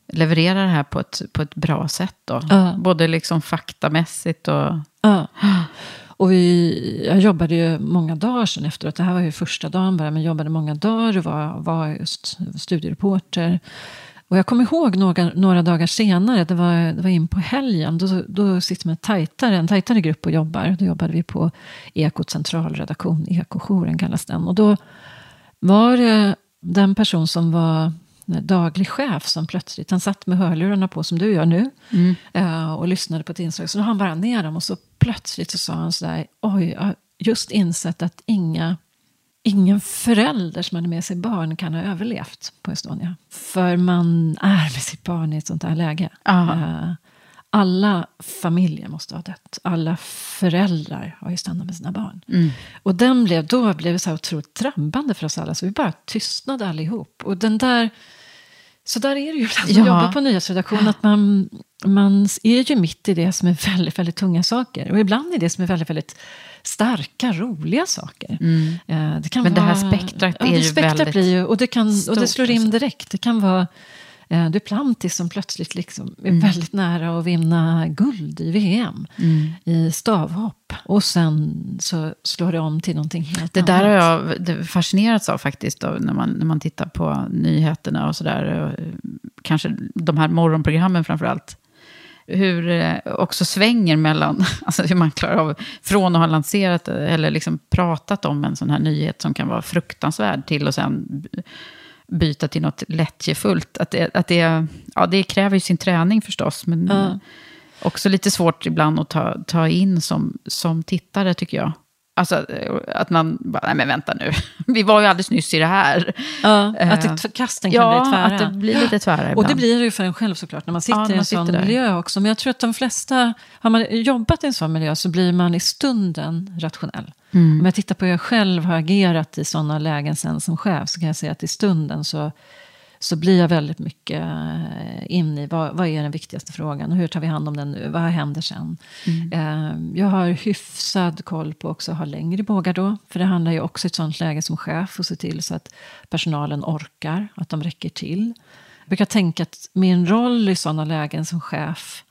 leverera det här på ett, på ett bra sätt. Då. Uh. Både liksom faktamässigt och... Uh. Och vi, jag jobbade ju många dagar sen efteråt. Det här var ju första dagen bara, men jobbade många dagar och var, var just studiereporter. Och jag kommer ihåg några, några dagar senare, det var, det var in på helgen, då, då sitter man tajtare, en tajtare grupp och jobbar. Då jobbade vi på Ekots centralredaktion, Ekojouren kallas den. Och då var det den person som var daglig chef som plötsligt, han satt med hörlurarna på som du gör nu mm. Eh, och lyssnade på ett inslag. Så då han bara ner dem och så plötsligt så sa han sådär, oj, jag har just insett att inga ingen förälder som hade med sig barn kan ha överlevt på Estonia. För man är med sitt barn i ett sånt här läge. Uh, alla familjer måste ha dött. Alla föräldrar har ju stannat med sina barn. Mm. Och den blev, då blev det så här otroligt drabbande för oss alla. Så vi bara tystnade allihop. Och den där... Så där är det ju ibland Ja. att jobba på nyhetsredaktion. Att man, man är ju mitt i det som är väldigt, väldigt tunga saker. Och ibland är det som är väldigt, väldigt starka, roliga saker. Eh, Det kan Mm. Men det här vara- spektrat ja, är det ju spektrat väldigt blir ju, och det, kan, och det slår in alltså. direkt. Det kan vara eh, Duplantis som plötsligt liksom Mm. är väldigt nära att vinna guld i VM. Mm. I stavhopp. Och sen så slår det om till någonting helt Det annat. där har jag det fascinerats av faktiskt, då, när, man, när man tittar på nyheterna och sådär. Kanske de här morgonprogrammen framför allt. Hur det också svänger mellan, alltså hur man klarar av, från att ha lanserat eller liksom pratat om en sån här nyhet som kan vara fruktansvärd till och sen byta till något lättjefullt. Att det, att det, ja, det kräver ju sin träning förstås, men Ja. också lite svårt ibland att ta, ta in som, som tittare tycker jag. Alltså att man bara, nej men vänta nu, vi var ju alldeles nyss i det här. Ja, Eh, att det, kasten kan ja, bli tvära. att det blir lite tvära ibland. Och det blir det ju för en själv såklart, när man sitter Ja, när i en man sån där. miljö också. Men jag tror att de flesta, har man jobbat i en sån miljö så blir man i stunden rationell. Mm. Om jag tittar på hur jag själv har agerat i sådana lägen sen som chef så kan jag säga att i stunden så, så blir jag väldigt mycket eh, in i vad, vad är den viktigaste frågan och hur tar vi hand om den nu, vad händer sen? Eh, Jag har hyfsad koll på också att ha längre bågar då, för det handlar ju också i ett sånt läge som chef att se till så att personalen orkar, att de räcker till. Jag brukar tänka att min roll i sådana lägen som chef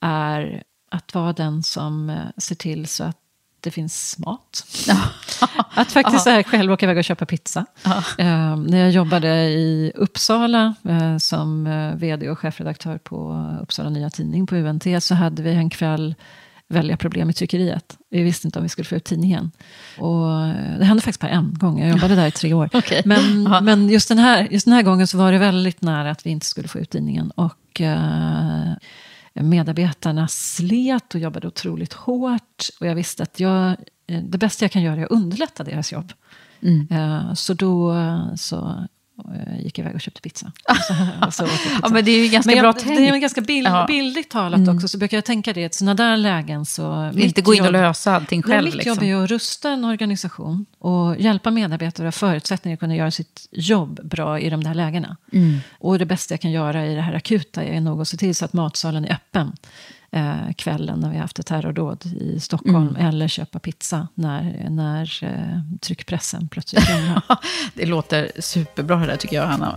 är att vara den som eh, ser till så att det finns mat. Att faktiskt här själv åka iväg och köpa pizza. Eh, när jag jobbade i Uppsala eh, som eh, vd och chefredaktör på Uppsala Nya Tidning på UNT så hade vi en kväll väldiga problem i tryckeriet. Vi visste inte om vi skulle få ut tidningen. Och eh, det hände faktiskt bara en gång, jag jobbade där i tre år. Okej. Men, Ja. men just, den här, just den här gången så var det väldigt nära att vi inte skulle få ut tidningen. Och eh, medarbetarna slet och jobbade otroligt hårt. Och jag visste att jag, eh, det bästa jag kan göra är att underlätta deras jobb. Mm. Eh, Så då eh, så gick iväg och köpte pizza. Och så, och så pizza. Ja, men det är ju ganska Men bra tänkt. det är ganska bild, Ja. bildligt talat också, så brukar jag tänka det. Sådana där lägen så... Inte gå in och jobb- lösa allting själv. mitt liksom. jobb är att rusta en organisation och hjälpa medarbetare att ha förutsättningar att kunna göra sitt jobb bra i de där lägena. Mm. Och det bästa jag kan göra i det här akuta är nog att se till så att matsalen är öppen eh, kvällen när vi haft ett terrordåd i Stockholm. Mm. Eller köpa pizza när, när eh, tryckpressen plötsligt. Det låter superbra det där tycker jag, Hanna.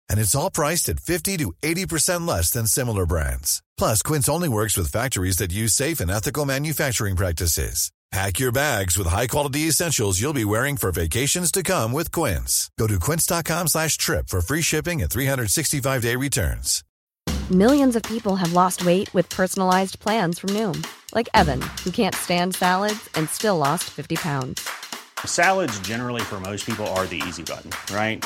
And it's all priced at 50 to 80% less than similar brands. Plus, Quince only works with factories that use safe and ethical manufacturing practices. Pack your bags with high-quality essentials you'll be wearing for vacations to come with Quince. Go to quince.com slash trip for free shipping and 365-day returns. Millions of people have lost weight with personalized plans from Noom, like Evan, who can't stand salads and still lost 50 pounds. Salads, generally, for most people, are the easy button, right?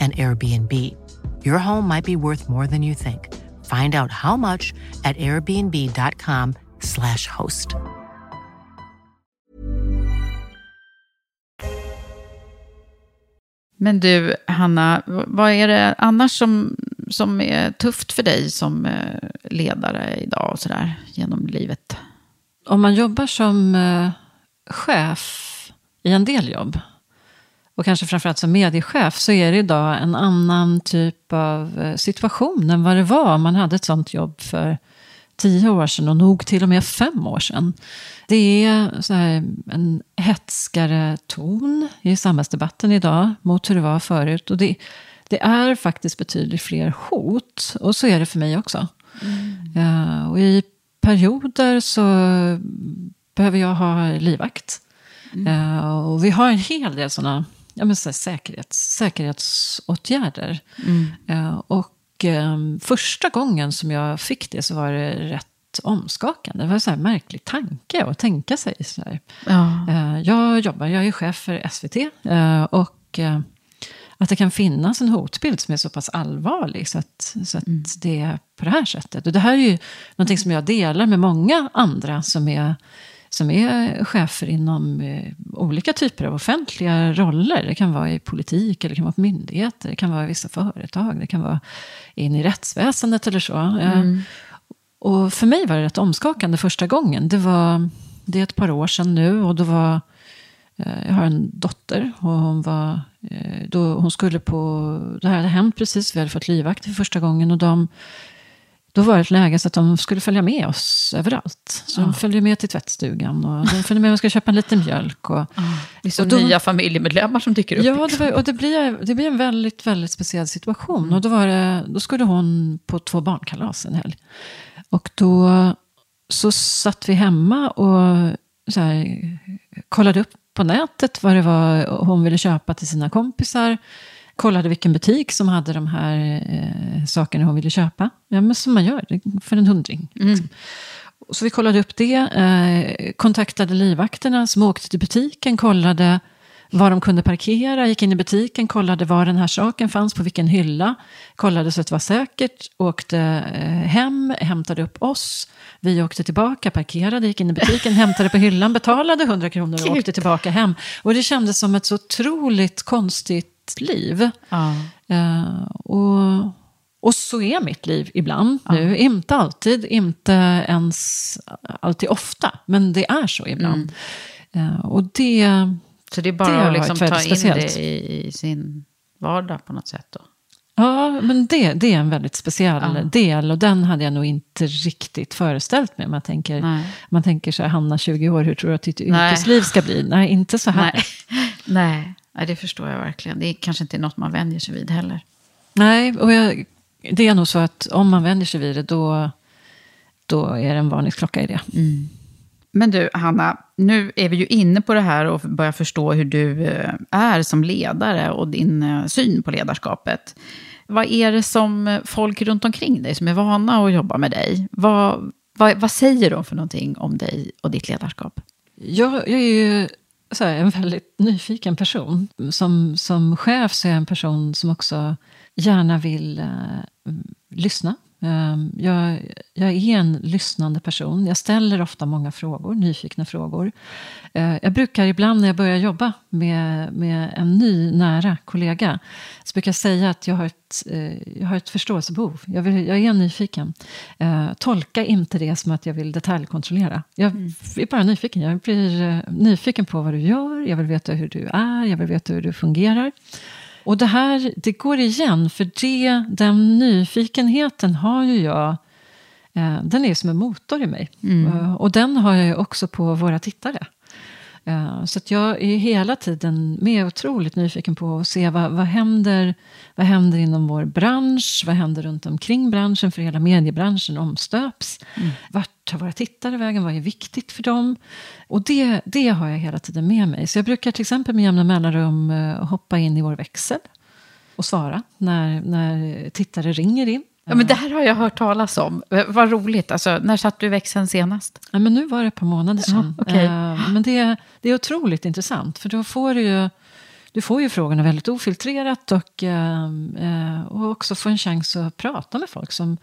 an Airbnb. Your home might be worth more than you think. Find out how much at airbnb.com/slash host. Men du, Hanna, vad är det annars som, som är tufft för dig som eh, ledare idag och sådär genom livet? Om man jobbar som eh, chef i en del jobb, och kanske framförallt som mediechef, så är det idag en annan typ av eh, situation än vad det var om man hade ett sånt jobb för tio år sedan och nog till och med fem år sedan. Det är så här, en hetskare ton i samhällsdebatten idag mot hur det var förut. Och det, det är faktiskt betydligt fler hot. Och så är det för mig också. Mm. Uh, och i perioder så behöver jag ha livvakt. Mm. Uh, och vi har en hel del sådana ja, men så säkerhets, säkerhetsåtgärder. Mm. Uh, och um, första gången som jag fick det så var det rätt omskakande. Det var en så här märklig tanke att tänka sig. Så ja. uh, jag jobbar, jag är chef för SVT. Uh, och att det kan finnas en hotbild som är så pass allvarlig så att, så att mm. det är på det här sättet. Och det här är ju någonting som jag delar med många andra som är som är chefer inom eh, olika typer av offentliga roller. Det kan vara i politik, eller det kan vara på myndigheter, det kan vara i vissa företag, det kan vara in i rättsväsendet eller så. Eh, mm. Och för mig var det rätt omskakande första gången. Det, var, det är ett par år sedan nu och då var eh, jag har en dotter och hon, var, då, hon skulle på... Det här hade hänt precis, vi hade fått livvakt för första gången. Och de då var det ett läge så att de skulle följa med oss överallt. Så ja. de följde med till tvättstugan och de följde med och skulle köpa en liten mjölk. Och, ja. Det är som då, nya familjemedlemmar som dyker upp. Ja, det var, och det blir, det blir en väldigt, väldigt speciell situation. Mm. Och då, var det, då skulle hon på två barnkalas en helg. Och då så satt vi hemma och så här, kollade upp på nätet vad det var hon ville köpa till sina kompisar kollade vilken butik som hade de här eh, sakerna hon ville köpa. Ja, men som man gör, för en hundring. Mm. Liksom. Så vi kollade upp det, eh, kontaktade livvakterna som åkte till butiken, kollade var de kunde parkera, gick in i butiken, kollade var den här saken fanns, på vilken hylla, kollade så att det var säkert, åkte eh, hem, hämtade upp oss, vi åkte tillbaka, parkerade, gick in i butiken, hämtade på hyllan, betalade 100 kronor och åkte tillbaka hem. Och det kändes som ett så otroligt konstigt liv. Ja. Uh, och, och så är mitt liv ibland ja. nu. Inte alltid, inte ens alltid ofta, men det är så ibland. Mm. Uh, och det Så det är bara det att liksom ta in det i, i, sin vardag på något sätt då? Ja, men det, det är en väldigt speciell ja. del. Och den hade jag nog inte riktigt föreställt mig. Man tänker, man tänker så här, Hanna 20 år, hur tror du att ditt yrkesliv ska bli? Nej, inte så här. Nej. Nej. Nej, det förstår jag verkligen. Det är kanske inte något man vänjer sig vid heller. Nej, och jag, det är nog så att om man vänjer sig vid det, då, då är det en varningsklocka i det. Mm. Men du, Hanna, nu är vi ju inne på det här och börjar förstå hur du eh, är som ledare och din eh, syn på ledarskapet. Vad är det som folk runt omkring dig som är vana att jobba med dig, vad, vad, vad säger de för någonting om dig och ditt ledarskap? Jag, jag är ju så här, en väldigt nyfiken person. Som, som chef så är jag en person som också gärna vill eh, lyssna. Uh, jag, jag, är en lyssnande person. Jag ställer ofta många frågor, nyfikna frågor. Uh, jag brukar ibland när jag börjar jobba med, med en ny nära kollega så brukar jag säga att jag har ett, jag har ett förståelsebehov. Jag, vill, jag är nyfiken. tolka inte det som att jag vill detaljkontrollera. Jag mm. är bara nyfiken. Jag blir nyfiken på vad du gör. Jag vill veta hur du är. Jag vill veta hur du fungerar. Och det här, det går igen, för det, den nyfikenheten har ju jag, eh, den är som en motor i mig. Mm. Uh, och den har jag ju också på våra tittare. Eh, så att jag är hela tiden med otroligt nyfiken på att se vad, vad, händer, vad händer inom vår bransch, vad händer runt omkring branschen, för hela mediebranschen omstöps. Mm. Vart tar våra tittare vägen, vad är viktigt för dem? Och det, det har jag hela tiden med mig. Så jag brukar till exempel med jämna mellanrum eh, hoppa in i vår växel och svara när, när tittare ringer in. Ja, men det här har jag hört talas om. Vad roligt. Alltså, när satt du i växeln senast? Ja, men nu var det ett par månader sedan. Ja, okay. uh, men det, det är otroligt intressant. För då får du ju, du får ju frågorna väldigt ofiltrerat. Och, uh, och också få en chans att prata med folk som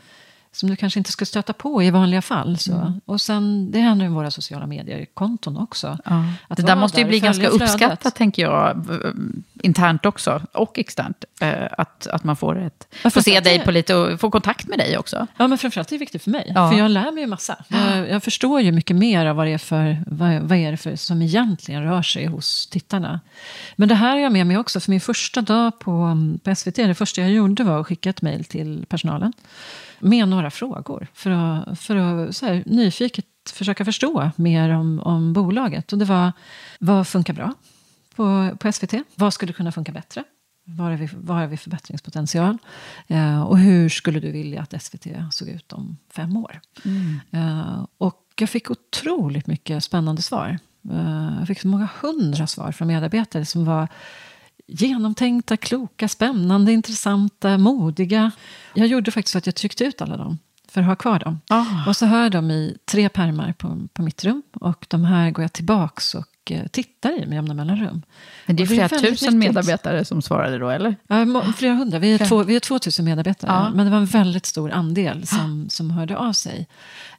som du kanske inte skulle stöta på i vanliga fall. Så. Mm. Och sen, det händer ju våra sociala medier-konton också. Ja. det där måste ju bli ganska uppskattat, tänker jag, internt också, och externt. Eh, att, att man får, ett, får se dig på lite och få kontakt med dig också. Ja, men framförallt är det viktigt för mig. Ja. För jag lär mig ju massa. Jag, jag, förstår ju mycket mer av vad det, är för, vad, vad är det för som egentligen rör sig hos tittarna. Men det här har jag med mig också, för min första dag på, på SVT, det första jag gjorde var att skicka ett mejl till personalen med några frågor. För att, för att så här, nyfiket försöka förstå mer om, om bolaget. Och det var, vad funkar bra på, på SVT? Vad skulle kunna funka bättre? Var har vi, var har vi förbättringspotential? Eh, och hur skulle du vilja att SVT såg ut om fem år? Mm. Eh, och jag fick otroligt mycket spännande svar. Eh, jag fick så många hundra svar från medarbetare som var genomtänkta, kloka, spännande, intressanta, modiga. Jag gjorde faktiskt så att jag tryckte ut alla dem för att ha kvar dem. Oh. Och så har jag dem i tre pärmar på, på mitt rum. Och de här går jag tillbaks och eh, tittar i med jämna mellanrum. Men det är flera tusen nyttigt. medarbetare som svarade då, eller? Ja, flera hundra. Vi är, två, vi är 2000 medarbetare. Ja. Men det var en väldigt stor andel som, som hörde av sig.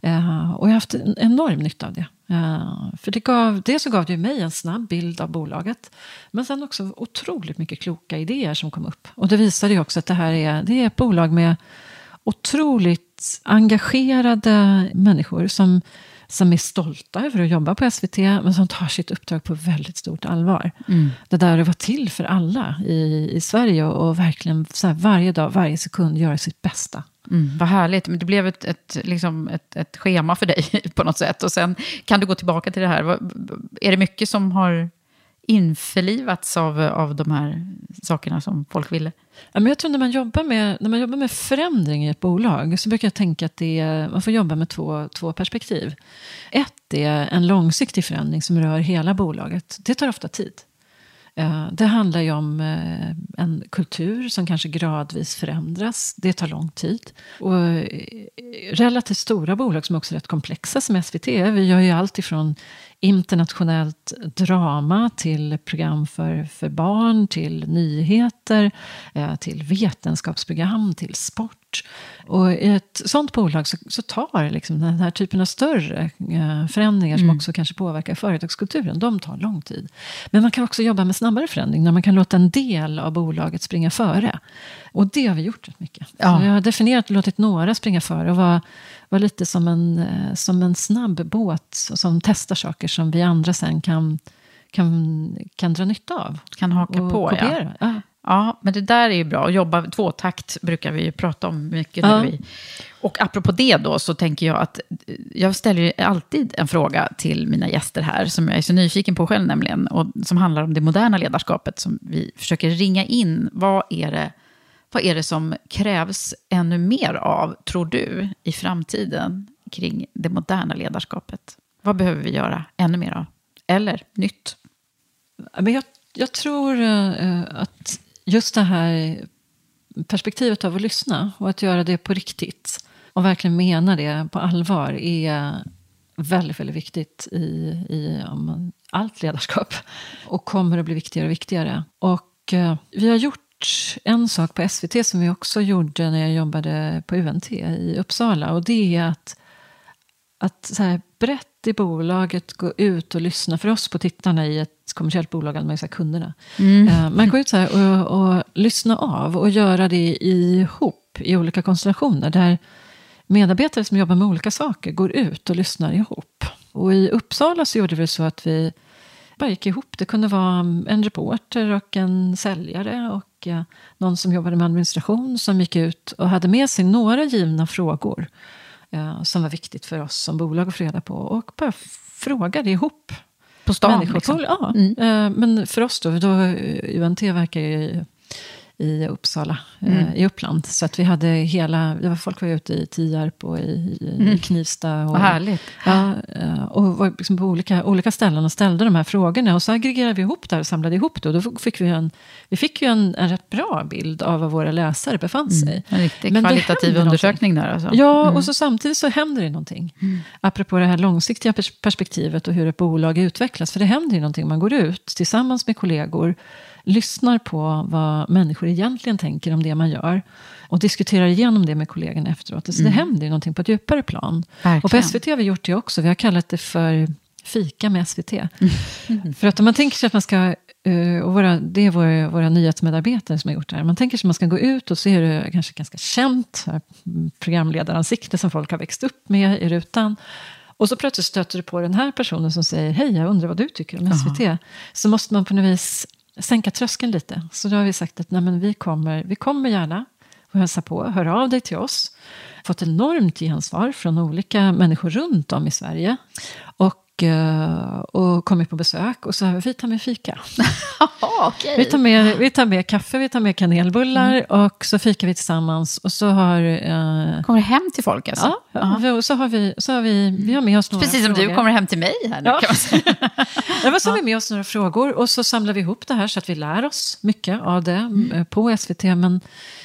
Uh, och jag har haft en enorm nytta av det. Uh, för det gav, dels så gav det mig en snabb bild av bolaget. Men sen också otroligt mycket kloka idéer som kom upp. Och det visade ju också att det här är, det är ett bolag med otroligt engagerade människor som, som är stolta över att jobba på SVT, men som tar sitt uppdrag på väldigt stort allvar. Mm. Det där att vara till för alla i, i Sverige och, och verkligen så här, varje dag, varje sekund göra sitt bästa. Mm, vad härligt. Det blev ett, ett, liksom ett, ett schema för dig på något sätt. Och sen kan du gå tillbaka till det här. Är det mycket som har införlivats av, av de här sakerna som folk ville? Ja, men jag tror när man, jobbar med, när man jobbar med förändring i ett bolag så brukar jag tänka att det är, man får jobba med två, två perspektiv. Ett är en långsiktig förändring som rör hela bolaget. Det tar ofta tid. Eh, det handlar ju om eh, en kultur som kanske gradvis förändras. Det tar lång tid. Och eh, relativt stora bolag som också är rätt komplexa som SVT. Vi gör ju allt ifrån internationellt drama till program för, för barn, till nyheter, till vetenskapsprogram, till sport. Och i ett sånt bolag så, så tar liksom den här typen av större eh, förändringar mm. som också kanske påverkar företagskulturen, de tar lång tid. Men man kan också jobba med snabbare förändring, när man kan låta en del av bolaget springa före. Och det har vi gjort rätt mycket. Ja. Jag har definierat och låtit några springa före och vara, vara lite som en, eh, som en snabb båt som testar saker som vi andra sen kan, kan, kan dra nytta av. Kan haka på, kopiera. ja. Ja. Men det där är ju bra. Att jobba tvåtakt brukar vi ju prata om mycket. Ja. Vi. Och apropå det då så tänker jag att jag ställer ju alltid en fråga till mina gäster här som jag är så nyfiken på själv nämligen. Och som handlar om det moderna ledarskapet som vi försöker ringa in. Vad är det, vad är det som krävs ännu mer av, tror du, i framtiden kring det moderna ledarskapet? Vad behöver vi göra ännu mer av? Eller nytt? Men jag, jag tror uh, att just det här perspektivet av att lyssna och att göra det på riktigt och verkligen mena det på allvar är väldigt, väldigt viktigt i, i um, allt ledarskap. Och kommer att bli viktigare och viktigare. Och eh, vi har gjort en sak på SVT som vi också gjorde när jag jobbade på UNT i Uppsala. Och det är att, att så här, berätta i bolaget gå ut och lyssna. För oss på tittarna i ett kommersiellt bolag, man ju kunderna. Mm. Uh, man går ut så här och, och lyssna av och göra det ihop i olika konstellationer. Där medarbetare som jobbar med olika saker går ut och lyssnar ihop. Och i Uppsala så gjorde vi så att vi bara gick ihop. Det kunde vara en reporter och en säljare och uh, någon som jobbade med administration som gick ut och hade med sig några givna frågor eh, som var viktigt för oss som bolag att få reda på. Och bara frågade ihop På stan, människor. liksom. Ja, Mm. eh, men för oss då, då eh, UNT verkar ju i, Uppsala, eh, Mm. i Uppland. Så att vi hade hela, det var, folk var ute i Tierp och i, i Mm. Knivsta. Och, Vad härligt. Ja, eh, och var liksom på olika, olika ställen och ställde de här frågorna. Och så aggregerade vi ihop det här och samlade ihop det. Och då fick vi, en, vi fick ju en, en rätt bra bild av var våra läsare befann sig. Mm. En riktig Men kvalitativ undersökning där alltså. Ja, Mm. och så samtidigt så händer det någonting. Apropå det här långsiktiga pers- perspektivet och hur ett bolag utvecklas. För det händer ju någonting. Man går ut tillsammans med kollegor, lyssnar på vad människor egentligen tänker om det man gör. Och diskuterar igenom det med kollegorna efteråt. Så Mm. det händer ju någonting på ett djupare plan. Verkligen. Och på SVT har vi gjort det också. Vi har kallat det för fika med SVT. För att om man tänker sig att man ska, eh, och våra, det är våra, våra nyhetsmedarbetare som har gjort det här. Man tänker sig att man ska gå ut och så är det kanske ganska känt mm, programledaransikte som folk har växt upp med i rutan. Och så plötsligt stöter du på den här personen som säger Hej, jag undrar vad du tycker om SVT. Så måste man på något vis sänka tröskeln lite. Så då har vi sagt att nej, men vi, kommer, vi kommer gärna och hälsa på. Hör av dig till oss. Fått enormt gensvar från olika människor runt om i Sverige. Och, och kommit på besök och så har vi, tar med fika. okej. Vi tar, med, vi tar med kaffe, vi tar med kanelbullar och så fikar vi tillsammans. Och så har... Eh, Kommer hem till folk alltså? ja, ja, vi- och så har vi, så har vi, vi har med oss några Precis som frågor. du kommer hem till mig här nu Ja. kan man säga. Ja, så har vi med oss några frågor och så samlar vi ihop det här så att vi lär oss mycket av det Mm. eh, på SVT. Men,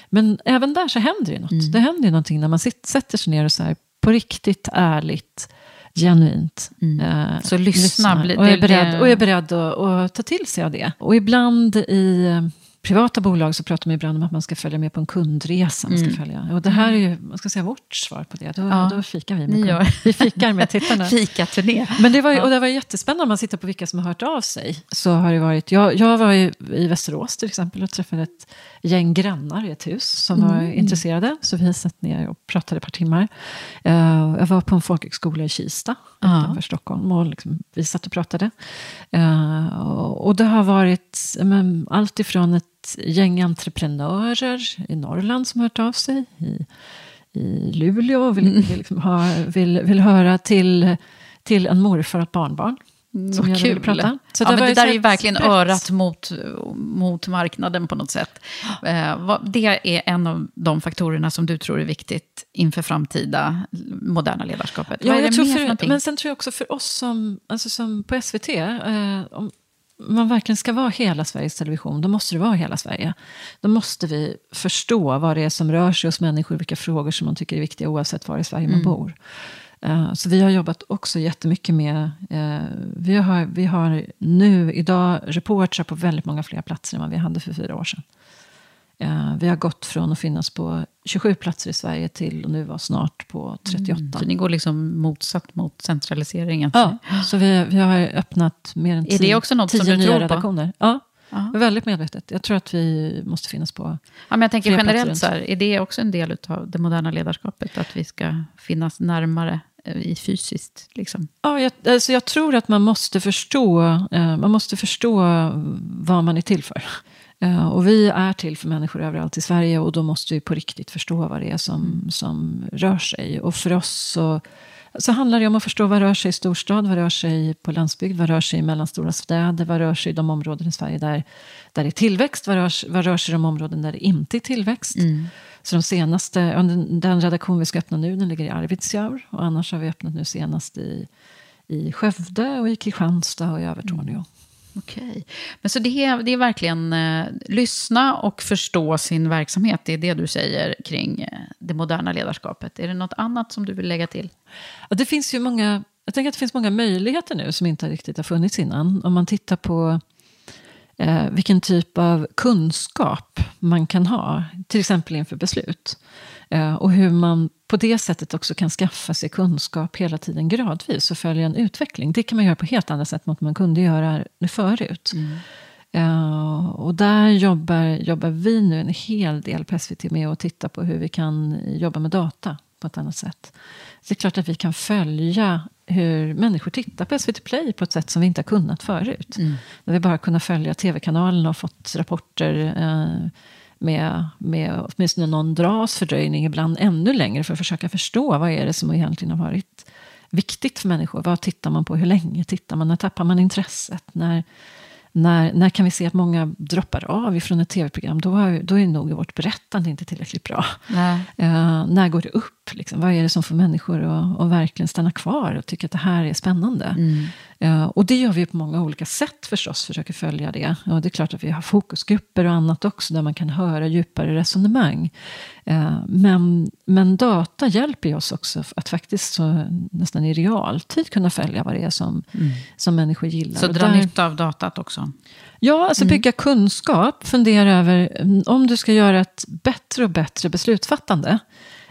men även där så händer det något. Mm. Det händer ju någonting när man sit, sätter sig ner och så här, på riktigt, ärligt, genuint. eh, Mm. Så lyssna, bli- och är beredd, och är beredd att, att ta till sig av det. Och ibland i eh, privata bolag så pratar man ibland om att man ska följa med på en kundresa. Man ska Mm. följa. Och det här är ju, man ska säga, vårt svar på det. Då, Ja. då fikar vi med gör. Vi fikar med tittarna. Fikaturné. Men det var, ju- och det var jättespännande om man tittar på vilka som har hört av sig. Så har det varit, jag, jag var i, Västerås till exempel och träffade ett gäng grannar i ett hus som var Mm. intresserade. Så vi satt ner och pratade ett par timmar. Eh, jag var på en folkhögskola i Kista Ja. utanför Stockholm och liksom, vi satt och pratade. Eh, och, det har varit men, allt ifrån ett gäng entreprenörer i Norrland som har hört av sig. I, i Luleå och vill, Mm. vill, liksom ha, vill, vill höra till, till en morfar och ett barnbarn. Mm, som vill kul. prata. Så ja, det men det där är ju verkligen brett. örat mot, mot marknaden på något sätt. Eh, det är en av de faktorerna som du tror är viktigt inför framtida moderna ledarskapet. Ja, vad är jag det tror för men sen tror jag också för oss som, alltså som på SVT, eh, om man verkligen ska vara hela Sveriges Television, då måste det vara hela Sverige. Då måste vi förstå vad det är som rör sig hos människor, vilka frågor som man tycker är viktiga oavsett var i Sverige man Mm. bor. Eh, Så vi har jobbat också jättemycket med, eh, vi har, vi har nu idag reportrar på väldigt många fler platser än vad vi hade för fyra år sedan. Eh, Vi har gått från att finnas på 27 platser i Sverige till att nu vara snart på 38. Så ni går liksom motsatt mot centraliseringen. Ja, så vi, vi har öppnat mer än Är det också något som du nya tror på? Ja, Ja. väldigt medvetet. Jag tror att vi måste finnas på Ja, men jag tänker generellt så här, är det också en del av det moderna ledarskapet? Att vi ska finnas närmare eh, i fysiskt? Liksom. Ja, jag, alltså jag tror att man måste förstå, eh, man måste förstå vad man är till för. Eh, och vi är till för människor överallt i Sverige och då måste vi på riktigt förstå vad det är som, som rör sig. Och för oss så, så handlar det om att förstå vad rör sig i storstad, vad rör sig på landsbygd, vad rör sig i mellanstora städer, vad rör sig i de områden i Sverige där, där det är tillväxt, vad rör, vad rör sig i de områden där det inte är tillväxt. Så de senaste, den, redaktion vi ska öppna nu, den ligger i Arvidsjaur. Och annars har vi öppnat nu senast i, i Skövde och i Kristianstad och i Övertorneå. Okej. Men så det är, det är verkligen eh, lyssna och förstå sin verksamhet. Det är det du säger kring eh, det moderna ledarskapet. Är det något annat som du vill lägga till? Ja, det finns ju många, jag tänker att det finns många möjligheter nu som inte riktigt har funnits innan. Om man tittar på eh, vilken typ av kunskap man kan ha, till exempel inför beslut. Eh, och hur man på det sättet också kan skaffa sig kunskap hela tiden gradvis och följa en utveckling. Det kan man göra på helt andra sätt mot man kunde göra nu förut. Eh, och där jobbar, jobbar vi nu en hel del på SVT med att titta på hur vi kan jobba med data på ett annat sätt. Så det är klart att vi kan följa hur människor tittar på SVT Play på ett sätt som vi inte har kunnat förut. När vi bara kunnat följa tv-kanalen och fått rapporter eh, med, med åtminstone någon dras fördröjning, ibland ännu längre, för att försöka förstå vad är det som egentligen har varit viktigt för människor. Vad tittar man på? Hur länge tittar man? När tappar man intresset? När, när, när kan vi se att många droppar av ifrån ett tv-program? Då, är, då är nog vårt berättande inte tillräckligt bra. Uh, när går det upp? Liksom? Vad är det som får människor att, att verkligen stanna kvar och tycka att det här är spännande? Mm. Uh, och det gör vi på många olika sätt förstås, försöker följa det. Och det är klart att vi har fokusgrupper och annat också, där man kan höra djupare resonemang. Uh, men, men data hjälper oss också att faktiskt så, nästan i realtid kunna följa vad det är som, Mm. som människor gillar. Så dra nytta av datat också. Ja, alltså Mm. bygga kunskap. Fundera över mm, om du ska göra ett bättre och bättre beslutsfattande.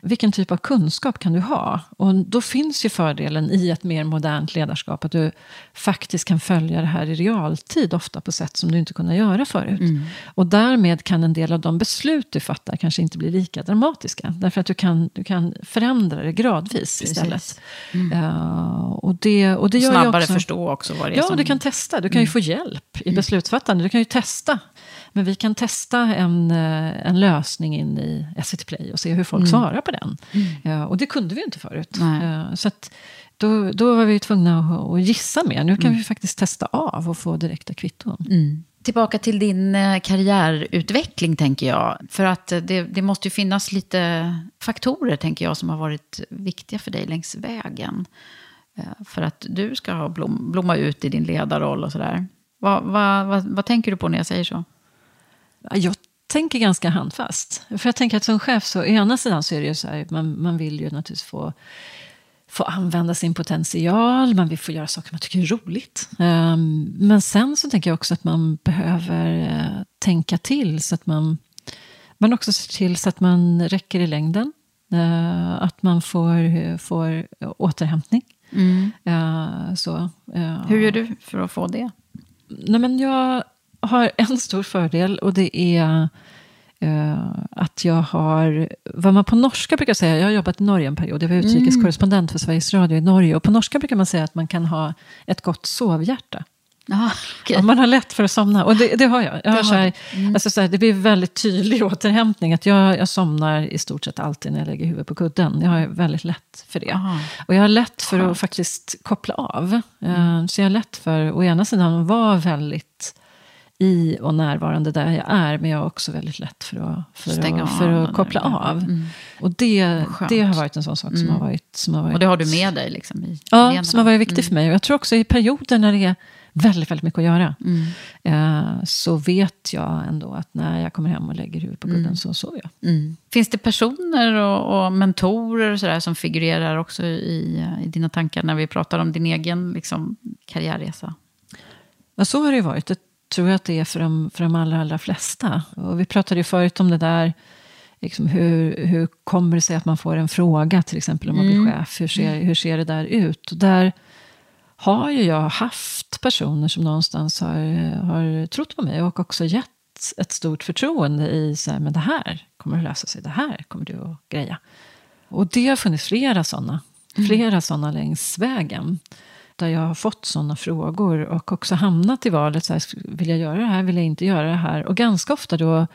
Vilken typ av kunskap kan du ha? Och då finns ju fördelen i ett mer modernt ledarskap att du faktiskt kan följa det här i realtid, ofta på sätt som du inte kunnat göra förut. Mm. Och därmed kan en del av de beslut du fattar kanske inte bli lika dramatiska. Därför att du kan, du kan förändra det gradvis Precis. istället. Mm. Uh, och det, och det gör Snabbare också, förstå också vad det är Ja, som- du kan testa. Du kan ju Mm. få hjälp i beslutsfattande. Du kan ju testa. Men vi kan testa en, eh, en lösning in i SVT Play och se hur folk Mm. svarar på den. Mm. Ja, och det kunde vi ju inte förut. Nej. Eh, Så att då, då var vi tvungna att, att gissa mer. Nu kan Mm. vi faktiskt testa av och få direkta kvitton. Tillbaka till din eh, karriärutveckling, tänker jag. För att eh, det, det måste ju finnas lite faktorer, tänker jag, som har varit viktiga för dig längs vägen. Eh, För att du ska blom, blomma ut i din ledarroll och sådär. Vad, vad, vad, vad tänker du på när jag säger så? Ja, Jag tänker ganska handfast. För jag tänker att som chef så, å ena sidan så är det ju så här, man, man vill ju naturligtvis få, få använda sin potential, man vill få göra saker man tycker är roligt. Ehm, men sen så tänker jag också att man behöver eh, tänka till så att man, man också ser till så att man räcker i längden. Eh, att man får, får återhämtning. Mm. Eh, så, Hur gör du för att få det? Nej, men jag har en stor fördel och det är eh, att jag har, vad man på norska brukar säga, jag har jobbat i Norge en period, jag var utrikeskorrespondent för Sveriges Radio i Norge, och på norska brukar man säga att man kan ha ett gott sovhjärta. Aha, Ja, man har lätt för att somna, och det, det har jag. jag har så här. Mm. alltså så här, det blir väldigt tydlig återhämtning, att jag, jag somnar i stort sett alltid när jag lägger huvudet på kudden. Jag har väldigt lätt för det. Aha. Och jag har lätt för att faktiskt koppla av. Eh, Så jag har lätt för, å ena sidan, att vara väldigt i och närvarande där jag är. Men jag har också väldigt lätt för att, för Stänga att, för att koppla av. Mm. Och det, Skönt. det har varit en sån sak som, Mm. har varit, som har varit... Och det har du med dig liksom i Ja, som har varit viktigt Mm. för mig. Och jag tror också i perioder när det är väldigt, väldigt mycket att göra. Mm. eh, Så vet jag ändå att när jag kommer hem och lägger huvudet på kudden Mm. så sover jag. Mm. Finns det personer och, och mentorer och sådär som figurerar också i, i dina tankar när vi pratar om din egen liksom, karriärresa? Ja, så har det ju varit. Tror jag att det är för de, för de allra, allra flesta. Och vi pratade ju förut om det där, liksom hur, hur kommer det sig att man får en fråga, till exempel om man Mm. blir chef? Hur ser, hur ser det där ut? Och där har ju jag haft personer som någonstans har, har trott på mig och också gett ett stort förtroende i så här, men det här kommer att lösa sig, det här kommer du att greja. Och det har funnits flera sådana, flera sådana längs vägen. Där jag har fått sådana frågor och också hamnat i valet, så här, vill jag göra det här, vill jag inte göra det här? Och ganska ofta då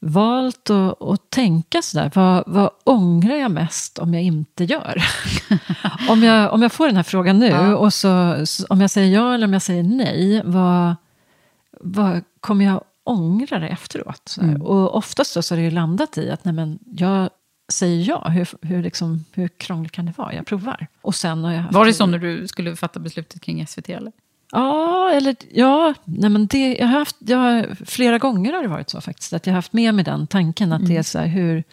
valt att, att tänka sådär, vad, vad ångrar jag mest om jag inte gör? om, jag, om jag får den här frågan nu, Ja. och så, så, om jag säger ja eller om jag säger nej, vad, vad kommer jag ångra det efteråt? Mm. Och oftast då så har det ju landat i att nej men, jag säger ja, hur, hur, liksom, hur krångligt kan det vara? Jag provar. Och sen har jag Var det så när du skulle fatta beslutet kring SVT? Eller? Ja, eller ja, nej men det, jag har haft, jag flera gånger har det varit så faktiskt. Att jag har haft med mig den tanken att det är så här hur,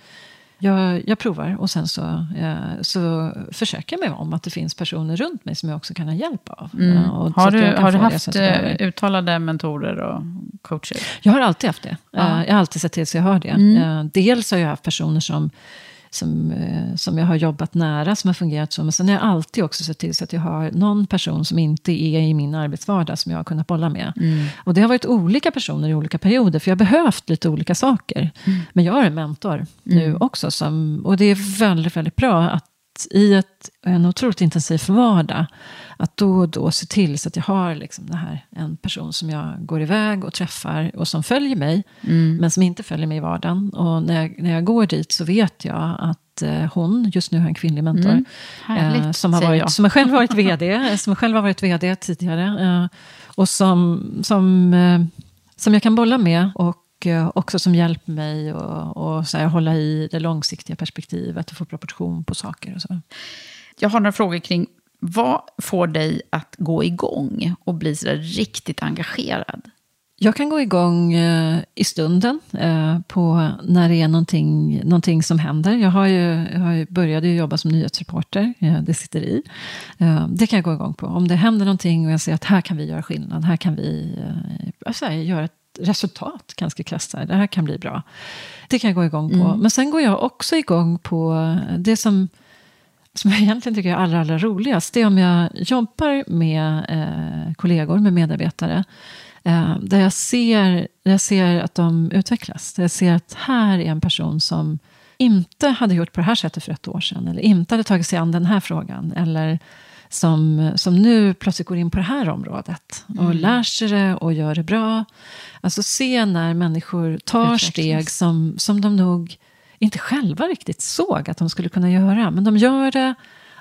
jag, jag provar och sen så, eh, så försöker jag mig om att det finns personer runt mig som jag också kan ha hjälp av. Mm. Så Har du, har du haft eh, uttalade mentorer och coacher? Jag har alltid haft det. Ja. Eh, Jag har alltid sett till så jag har det. Mm. Eh, Dels har jag haft personer som, som, eh, som jag har jobbat nära, som har fungerat så. Men sen har jag alltid också sett till så att jag har någon person som inte är i min arbetsvardag som jag har kunnat bolla med. Mm. Och det har varit olika personer i olika perioder, för jag har behövt lite olika saker. Men jag har en mentor nu Mm. också. Som, och det är väldigt, väldigt bra att i ett, en otroligt intensiv vardag, att då och då se till så att jag har liksom det här, en person som jag går iväg och träffar och som följer mig, Mm. men som inte följer mig i vardagen. Och när jag, när jag går dit så vet jag att eh, hon, just nu har en kvinnlig mentor, Mm. Härligt, eh, som, har säger varit, jag. som har själv varit VD, som själv har varit VD tidigare. Eh, och som, som, eh, som jag kan bolla med. Och eh, också som hjälper mig att och så här, hålla i det långsiktiga perspektivet och få proportion på saker. Och så. Jag har några frågor kring vad får dig att gå igång och bli så riktigt engagerad? Jag kan gå igång eh, i stunden eh, på när det är någonting, någonting som händer. Jag, har ju, jag har ju började ju jobba som nyhetsreporter, det sitter i. Det kan jag gå igång på. Om det händer någonting och jag ser att här kan vi göra skillnad, här kan vi här, göra ett resultat ganska här, Det här kan bli bra. Det kan jag gå igång på. Mm. Men sen går jag också igång på det som som jag egentligen tycker är allra, allra roligast, det är om jag jobbar med eh, kollegor, med medarbetare, eh, där, jag ser, där jag ser att de utvecklas. Där jag ser att här är en person som inte hade gjort på det här sättet för ett år sedan, eller inte hade tagit sig an den här frågan, eller som, som nu plötsligt går in på det här området och Mm. lär sig det och gör det bra. Alltså se när människor tar steg som, som de nog inte själva riktigt såg att de skulle kunna göra. Men de gör det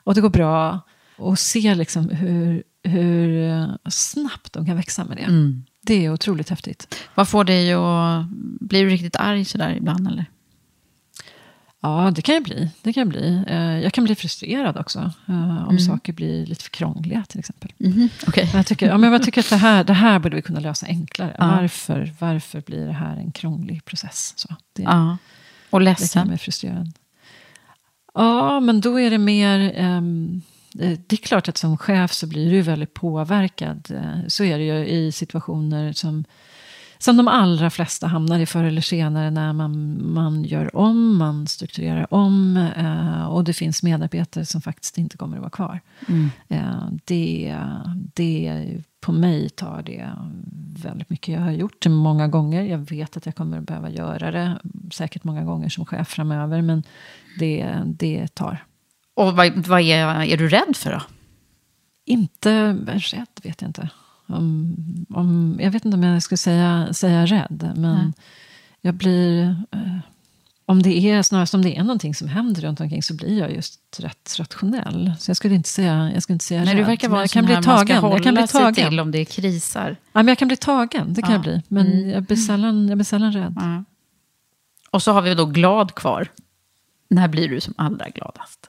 och det går bra. Och se liksom hur, hur snabbt de kan växa med det. Mm. Det är otroligt häftigt. Vad får dig att... Blir du riktigt arg sådär ibland eller? Ja, det kan jag bli. Det kan jag, bli. Eh, jag kan bli frustrerad också. eh, Om Mm. saker blir lite för krångliga till exempel. Okej. Men jag tycker, ja, men jag tycker att det här, det här borde vi kunna lösa enklare. Ja. Varför, varför blir det här en krånglig process? Så det, Ja. Och det kan ledsen? mig frustrerad. Ja, men då är det mer... eh, det är klart att som chef så blir du väldigt påverkad. Så är det ju i situationer som, som de allra flesta hamnar i förr eller senare när man, man gör om, man strukturerar om eh, och det finns medarbetare som faktiskt inte kommer att vara kvar. Mm. Eh, Det, det, på mig tar det väldigt mycket. Jag har gjort det många gånger. Jag vet att jag kommer att behöva göra det säkert många gånger som chef framöver. Men det, det tar. Och vad, vad är, är du rädd för då? Inte rädd vet jag inte. Om, om, jag vet inte om jag skulle säga, säga rädd. Men Nej. jag blir... Eh, om det är snarast om det är någonting som händer runt omkring så blir jag just rätt rationell. Så jag skulle inte säga, jag skulle inte säga Nej, rädd. du verkar vara jag kan bli här man ska tagen. Jag kan bli sig tagen. till om det krisar. Ja, men jag kan bli tagen, det kan Ja. jag bli. Men Mm. jag, blir sällan, jag blir sällan rädd. Ja. Och så har vi då glad kvar. När blir du som allra gladast?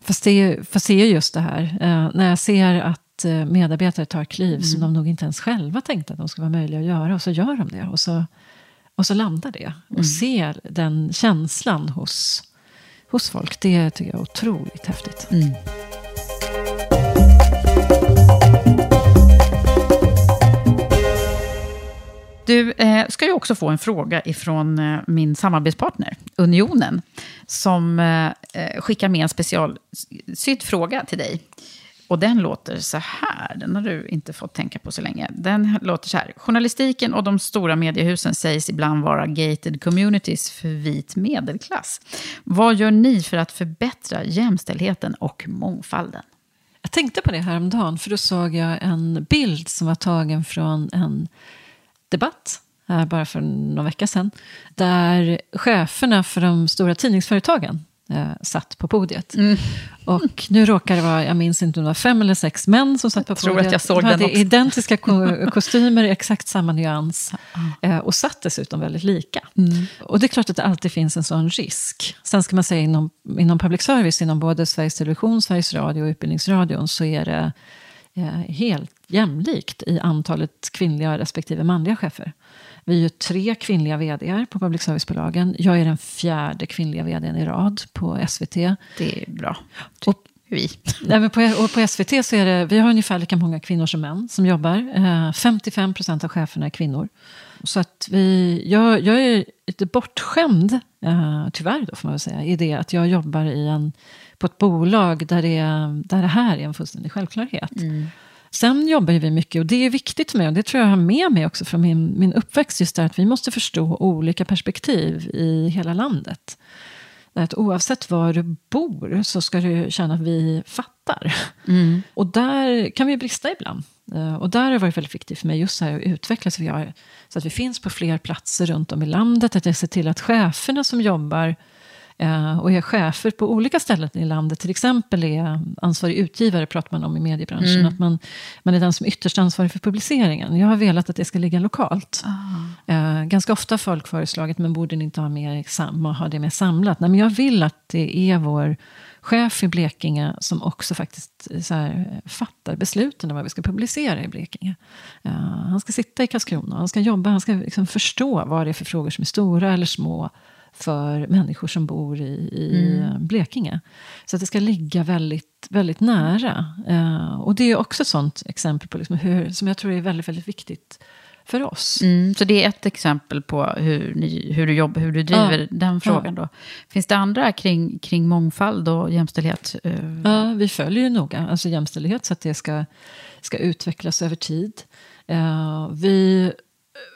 Fast det, är, fast det är just det här, eh, när jag ser att eh, medarbetare tar kliv som Mm. de nog inte ens själva tänkte att de skulle vara möjliga att göra. Och så gör de det. Och så, och så landar det. Och Mm. ser den känslan hos, hos folk. Det tycker jag är otroligt häftigt. Mm. Du eh, ska ju också få en fråga ifrån eh, min samarbetspartner, Unionen, som eh, skickar med en specialsydd fråga till dig. Och den låter så här, den har du inte fått tänka på så länge. Den låter så här, journalistiken och de stora mediehusen sägs ibland vara gated communities för vit medelklass. Vad gör ni för att förbättra jämställdheten och mångfalden? Jag tänkte på det häromdagen, för då såg jag en bild som var tagen från en debatt, här bara för någon vecka sedan, där cheferna för de stora tidningsföretagen eh, satt på podiet. Mm. Och nu råkar det vara, jag minns inte om det var fem eller sex män som satt på Jag tror podiet. att jag såg de hade den också. identiska ko- kostymer, i exakt samma nyans. Eh, och satt dessutom väldigt lika. Mm. Och det är klart att det alltid finns en sån risk. Sen ska man säga inom, inom public service, inom både Sveriges Television, Sveriges Radio och Utbildningsradion, så är det eh, helt jämlikt i antalet kvinnliga respektive manliga chefer. Vi är ju tre kvinnliga vd på public service-bolagen. Jag är den fjärde kvinnliga vdn i rad på SVT. Det är bra, Och, vi. nej, men på, och på SVT så är det, vi har ungefär lika många kvinnor som män som jobbar. Eh, 55 procent av cheferna är kvinnor. Så att vi, jag, jag är lite bortskämd, eh, tyvärr då får man väl säga, i det att jag jobbar i en, på ett bolag där det, där det här är en fullständig självklarhet. Sen jobbar vi mycket, och det är viktigt för mig, och det tror jag har med mig också från min, min uppväxt, just det att vi måste förstå olika perspektiv i hela landet. Att oavsett var du bor så ska du känna att vi fattar. Mm. Och där kan vi brista ibland. Eh, Och där har det varit väldigt viktigt för mig just så här att utvecklas. Vi har, så att vi finns på fler platser runt om i landet. Att jag ser till att cheferna som jobbar och är chefer på olika ställen i landet. Till exempel är ansvarig utgivare, pratar man om i mediebranschen. Mm. Att man, man är den som är ytterst ansvarig för publiceringen. Jag har velat att det ska ligga lokalt. Ah. Eh, ganska ofta har folk föreslagit, men borde ni inte ha, mer, ha det mer samlat? Nej, men jag vill att det är vår chef i Blekinge som också faktiskt eh, så här, fattar besluten om vad vi ska publicera i Blekinge. Eh, han ska sitta i Karlskrona, han ska jobba, han ska liksom förstå vad det är för frågor som är stora eller små för människor som bor i, i Mm. Blekinge. Så att det ska ligga väldigt, väldigt nära. Eh, och det är också ett sånt exempel på liksom hur, som jag tror är väldigt, väldigt viktigt för oss. Mm, så det är ett exempel på hur, ni, hur, du, jobbar, hur du driver Ja. den frågan. Då. Finns det andra kring, kring mångfald och jämställdhet? eh, Ja, vi följer ju noga alltså jämställdhet så att det ska, ska utvecklas över tid. Eh, vi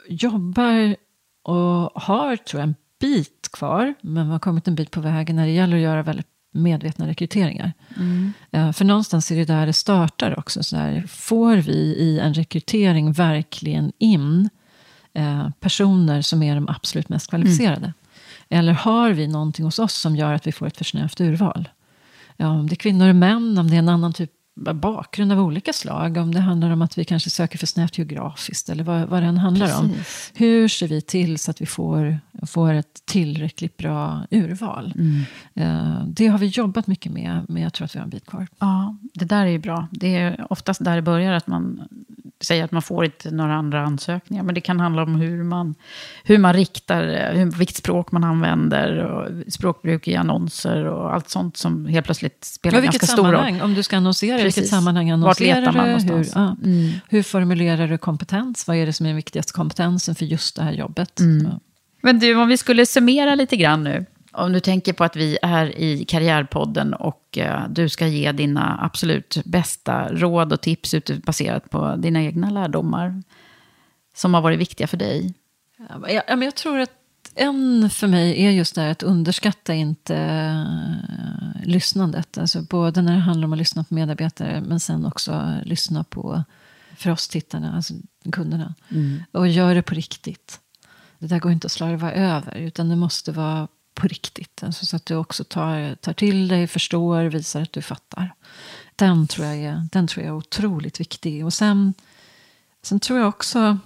jobbar och har, tror jag, en bit kvar. Men vi har kommit en bit på vägen när det gäller att göra väldigt medvetna rekryteringar. Mm. Eh, för någonstans är det där det startar också. Så där, får vi i en rekrytering verkligen in eh, personer som är de absolut mest kvalificerade? Eller har vi någonting hos oss som gör att vi får ett för snävt urval? Ja, om det är kvinnor och män, om det är en annan typ bakgrund av olika slag. Om det handlar om att vi kanske söker för snävt geografiskt. Eller vad, vad det än handlar om. Precis. Hur ser vi till så att vi får, får ett tillräckligt bra urval? Mm. Eh, det har vi jobbat mycket med, men jag tror att vi har en bit kvar. Ja, det där är ju bra. Det är oftast där det börjar, att man säger att man får inte några andra ansökningar. Men det kan handla om hur man, hur man riktar, eh, hur, vilket språk man använder, och språkbruk i annonser och allt sånt som helt plötsligt spelar vilket ganska stor roll. sammanhang, om du ska annonsera, i vilket Precis. sammanhang Vart letar annonserar man du? Hur, ja, Mm. hur formulerar du kompetens? Vad är det som är den viktigaste kompetensen för just det här jobbet? Mm. Ja. Men du, om vi skulle summera lite grann nu. Om du tänker på att vi är i Karriärpodden och eh, du ska ge dina absolut bästa råd och tips baserat på dina egna lärdomar. Som har varit viktiga för dig. Ja, men jag, ja, men jag tror att en för mig är just det här att underskatta inte eh, lyssnandet. Alltså både när det handlar om att lyssna på medarbetare men sen också lyssna på för oss tittarna, alltså kunderna. Mm. Och gör det på riktigt. Det där går inte att slarva över utan det måste vara på riktigt. Alltså så att du också tar, tar till dig, förstår, visar att du fattar. Den tror jag är, den tror jag är otroligt viktig. Och sen, sen tror jag också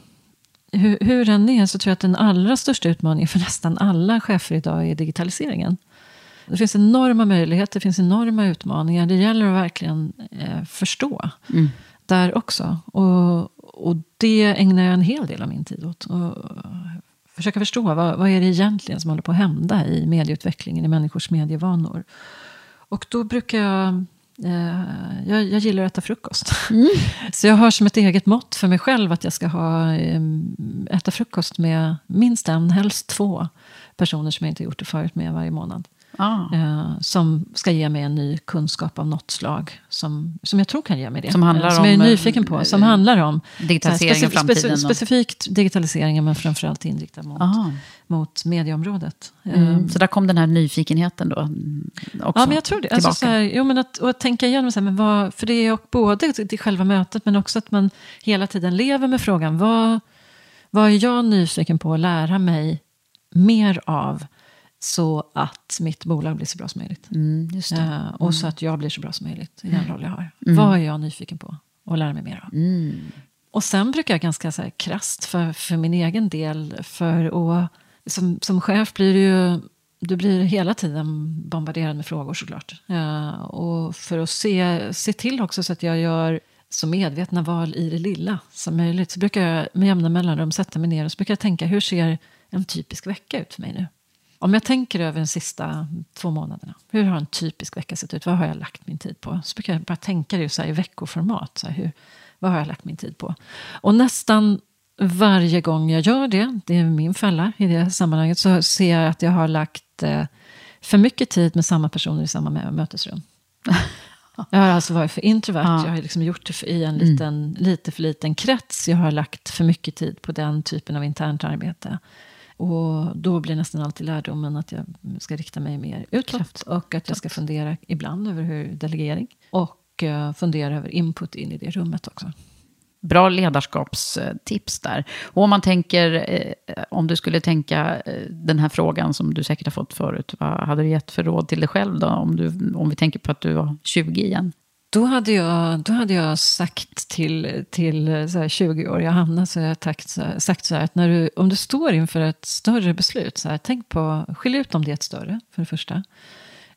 hur, hur den är så tror jag att den allra största utmaningen för nästan alla chefer idag är digitaliseringen. Det finns enorma möjligheter, det finns enorma utmaningar. Det gäller att verkligen eh, förstå Mm. där också. Och, och det ägnar jag en hel del av min tid åt. Och försöka förstå vad, vad är det egentligen som håller på att hända i medieutvecklingen, i människors medievanor. Och då brukar jag Eh, jag, jag gillar att äta frukost. Så jag har som ett eget mått för mig själv att jag ska ha, eh, äta frukost med minst en, helst två personer som jag inte gjort det förut med varje månad. Ah. Eh, som ska ge mig en ny kunskap av något slag. Som, som jag tror kan ge mig det. Som handlar Eh, som jag är om, nyfiken på. Som eh, handlar om digitalisering så här, i framtiden specifikt digitaliseringen men framförallt inriktad mot, mot medieområdet. Mm. Eh, Så där kom den här nyfikenheten då mm, också Ja, men jag tror det. Alltså, så här, jo, men att, och att tänka igenom, så här, men vad, för det är både det själva mötet men också att man hela tiden lever med frågan, vad, vad är jag nyfiken på att lära mig mer av så att mitt bolag blir så bra som möjligt. Mm. Eh, och så att jag blir så bra som möjligt i den roll jag har. Mm. Vad är jag nyfiken på att lära mig mer av? Mm. Och sen brukar jag ganska så här, krasst för, för min egen del, för att, som, som chef blir du ju du blir hela tiden bombarderad med frågor såklart. Ja, och för att se, se till också så att jag gör så medvetna val i det lilla som möjligt. Så brukar jag med jämna mellanrum sätta mig ner och så brukar jag tänka, hur ser en typisk vecka ut för mig nu? Om jag tänker över de sista två månaderna, hur har en typisk vecka sett ut? Vad har jag lagt min tid på? Så brukar jag bara tänka det så här i veckoformat. Så här, hur, vad har jag lagt min tid på? Och nästan varje gång jag gör det, det är min fälla i det sammanhanget, så ser jag att jag har lagt eh, för mycket tid med samma personer i samma mö- mötesrum. Jag har alltså varit för introvert, Ja. jag har liksom gjort det för, i en liten, lite för liten krets. Jag har lagt för mycket tid på den typen av internt arbete. Och då blir nästan alltid lärdomen att jag ska rikta mig mer utåt. Och att jag ska fundera ibland över hur delegering. Och eh, fundera över input in i det rummet också. bra ledarskapstips där. Och om man tänker, eh, om du skulle tänka eh, den här frågan som du säkert har fått förut, vad hade du gett för råd till dig själv då? Om, du, om vi tänker på att du var 20 igen. Då hade jag, då hade jag sagt till, till eh, 20-åriga Hanna, så jag sagt, sagt så här, att när du, om du står inför ett större beslut, så här, tänk på, skilj ut om det är ett större, för det första.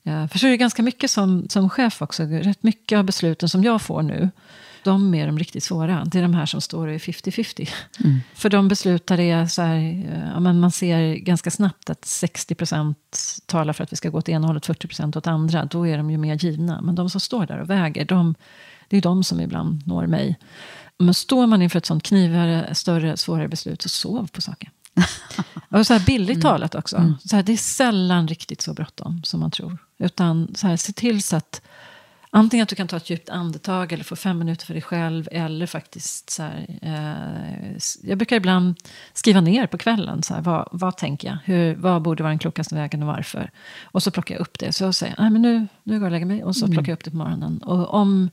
Ja, för så är det ganska mycket som, som chef också, rätt mycket av besluten som jag får nu, de är de riktigt svåra. Det är de här som står i 50-50. Mm. För de beslutar är så här, ja, men man ser ganska snabbt att 60% talar för att vi ska gå åt ena hållet, 40% åt andra. Då är de ju mer givna. Men de som står där och väger, de, det är de som ibland når mig. Men står man inför ett sånt knivigare, större, svårare beslut, så sov på saken. och så här billigt mm. talat också. Mm. Så här, det är sällan riktigt så bråttom som man tror. Utan så här, se till så att Antingen att du kan ta ett djupt andetag eller få fem minuter för dig själv. Eller faktiskt så här, eh, Jag brukar ibland skriva ner på kvällen. Så här, vad, vad tänker jag? Hur, vad borde vara den klokaste vägen och varför? Och så plockar jag upp det. Så jag säger, nej men nu, nu går jag och lägger mig. Och så mm. plockar jag upp det på morgonen. Och om,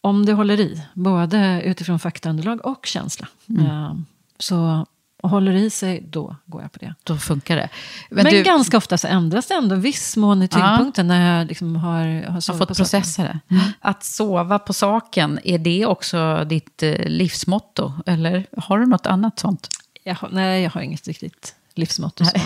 om det håller i, både utifrån faktaunderlag och känsla. Mm. Eh, så och håller i sig, då går jag på det. Då funkar det. Men, Men du... ganska ofta så ändras det ändå viss mån i tyngdpunkten ja. när jag liksom har, har, har fått processa det. Mm. Att sova på saken, är det också ditt eh, livsmotto? Eller har du något annat sånt? Jag har, nej, jag har inget riktigt livsmotto. Så.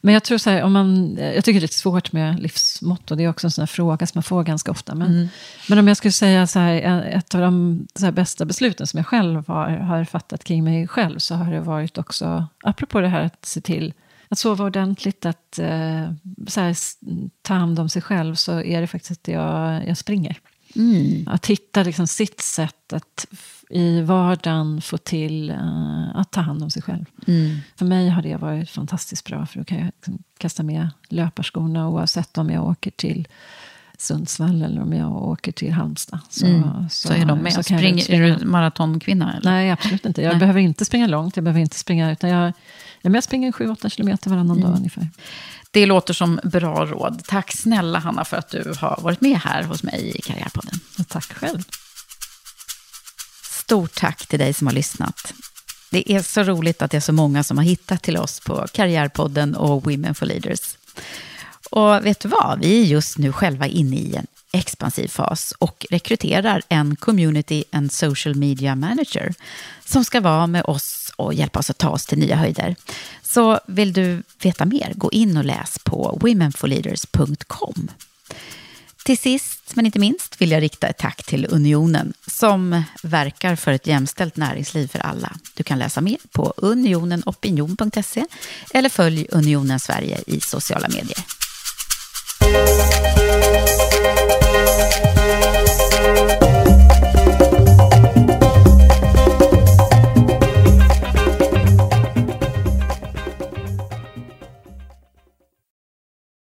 men jag tror så här, om man, jag tycker det är svårt med livsmotto. Det är också en sån fråga som man får ganska ofta. Men, mm. men om jag skulle säga så här, ett av de så bästa besluten som jag själv har, har fattat kring mig själv, så har det varit också, apropå det här att se till att sova ordentligt, att eh, så här, ta hand om sig själv, så är det faktiskt att jag, jag springer. Mm. Att hitta liksom sitt sätt att i vardagen få till uh, att ta hand om sig själv. Mm. För mig har det varit fantastiskt bra, för då kan jag liksom kasta med löparskorna oavsett om jag åker till Sundsvall eller om jag åker till Halmstad. Så, mm. så, så, är de med. Så Spring, är du maratonkvinna? Eller? Nej, absolut inte. Jag Nej. behöver inte springa långt. Jag behöver inte springa, utan jag, jag springer 7-8 kilometer varannan mm. dag ungefär. Det låter som bra råd. Tack snälla Hanna för att du har varit med här hos mig i Karriärpodden. tack själv. Stort tack till dig som har lyssnat. Det är så roligt att det är så många som har hittat till oss på Karriärpodden och Women for Leaders. Och vet du vad? Vi är just nu själva inne i en expansiv fas och rekryterar en community and social media manager som ska vara med oss och hjälpa oss att ta oss till nya höjder. Så vill du veta mer, gå in och läs på womenforleaders.com. Till sist, men inte minst, vill jag rikta ett tack till Unionen som verkar för ett jämställt näringsliv för alla. Du kan läsa mer på unionenopinion.se eller följ Unionen Sverige i sociala medier.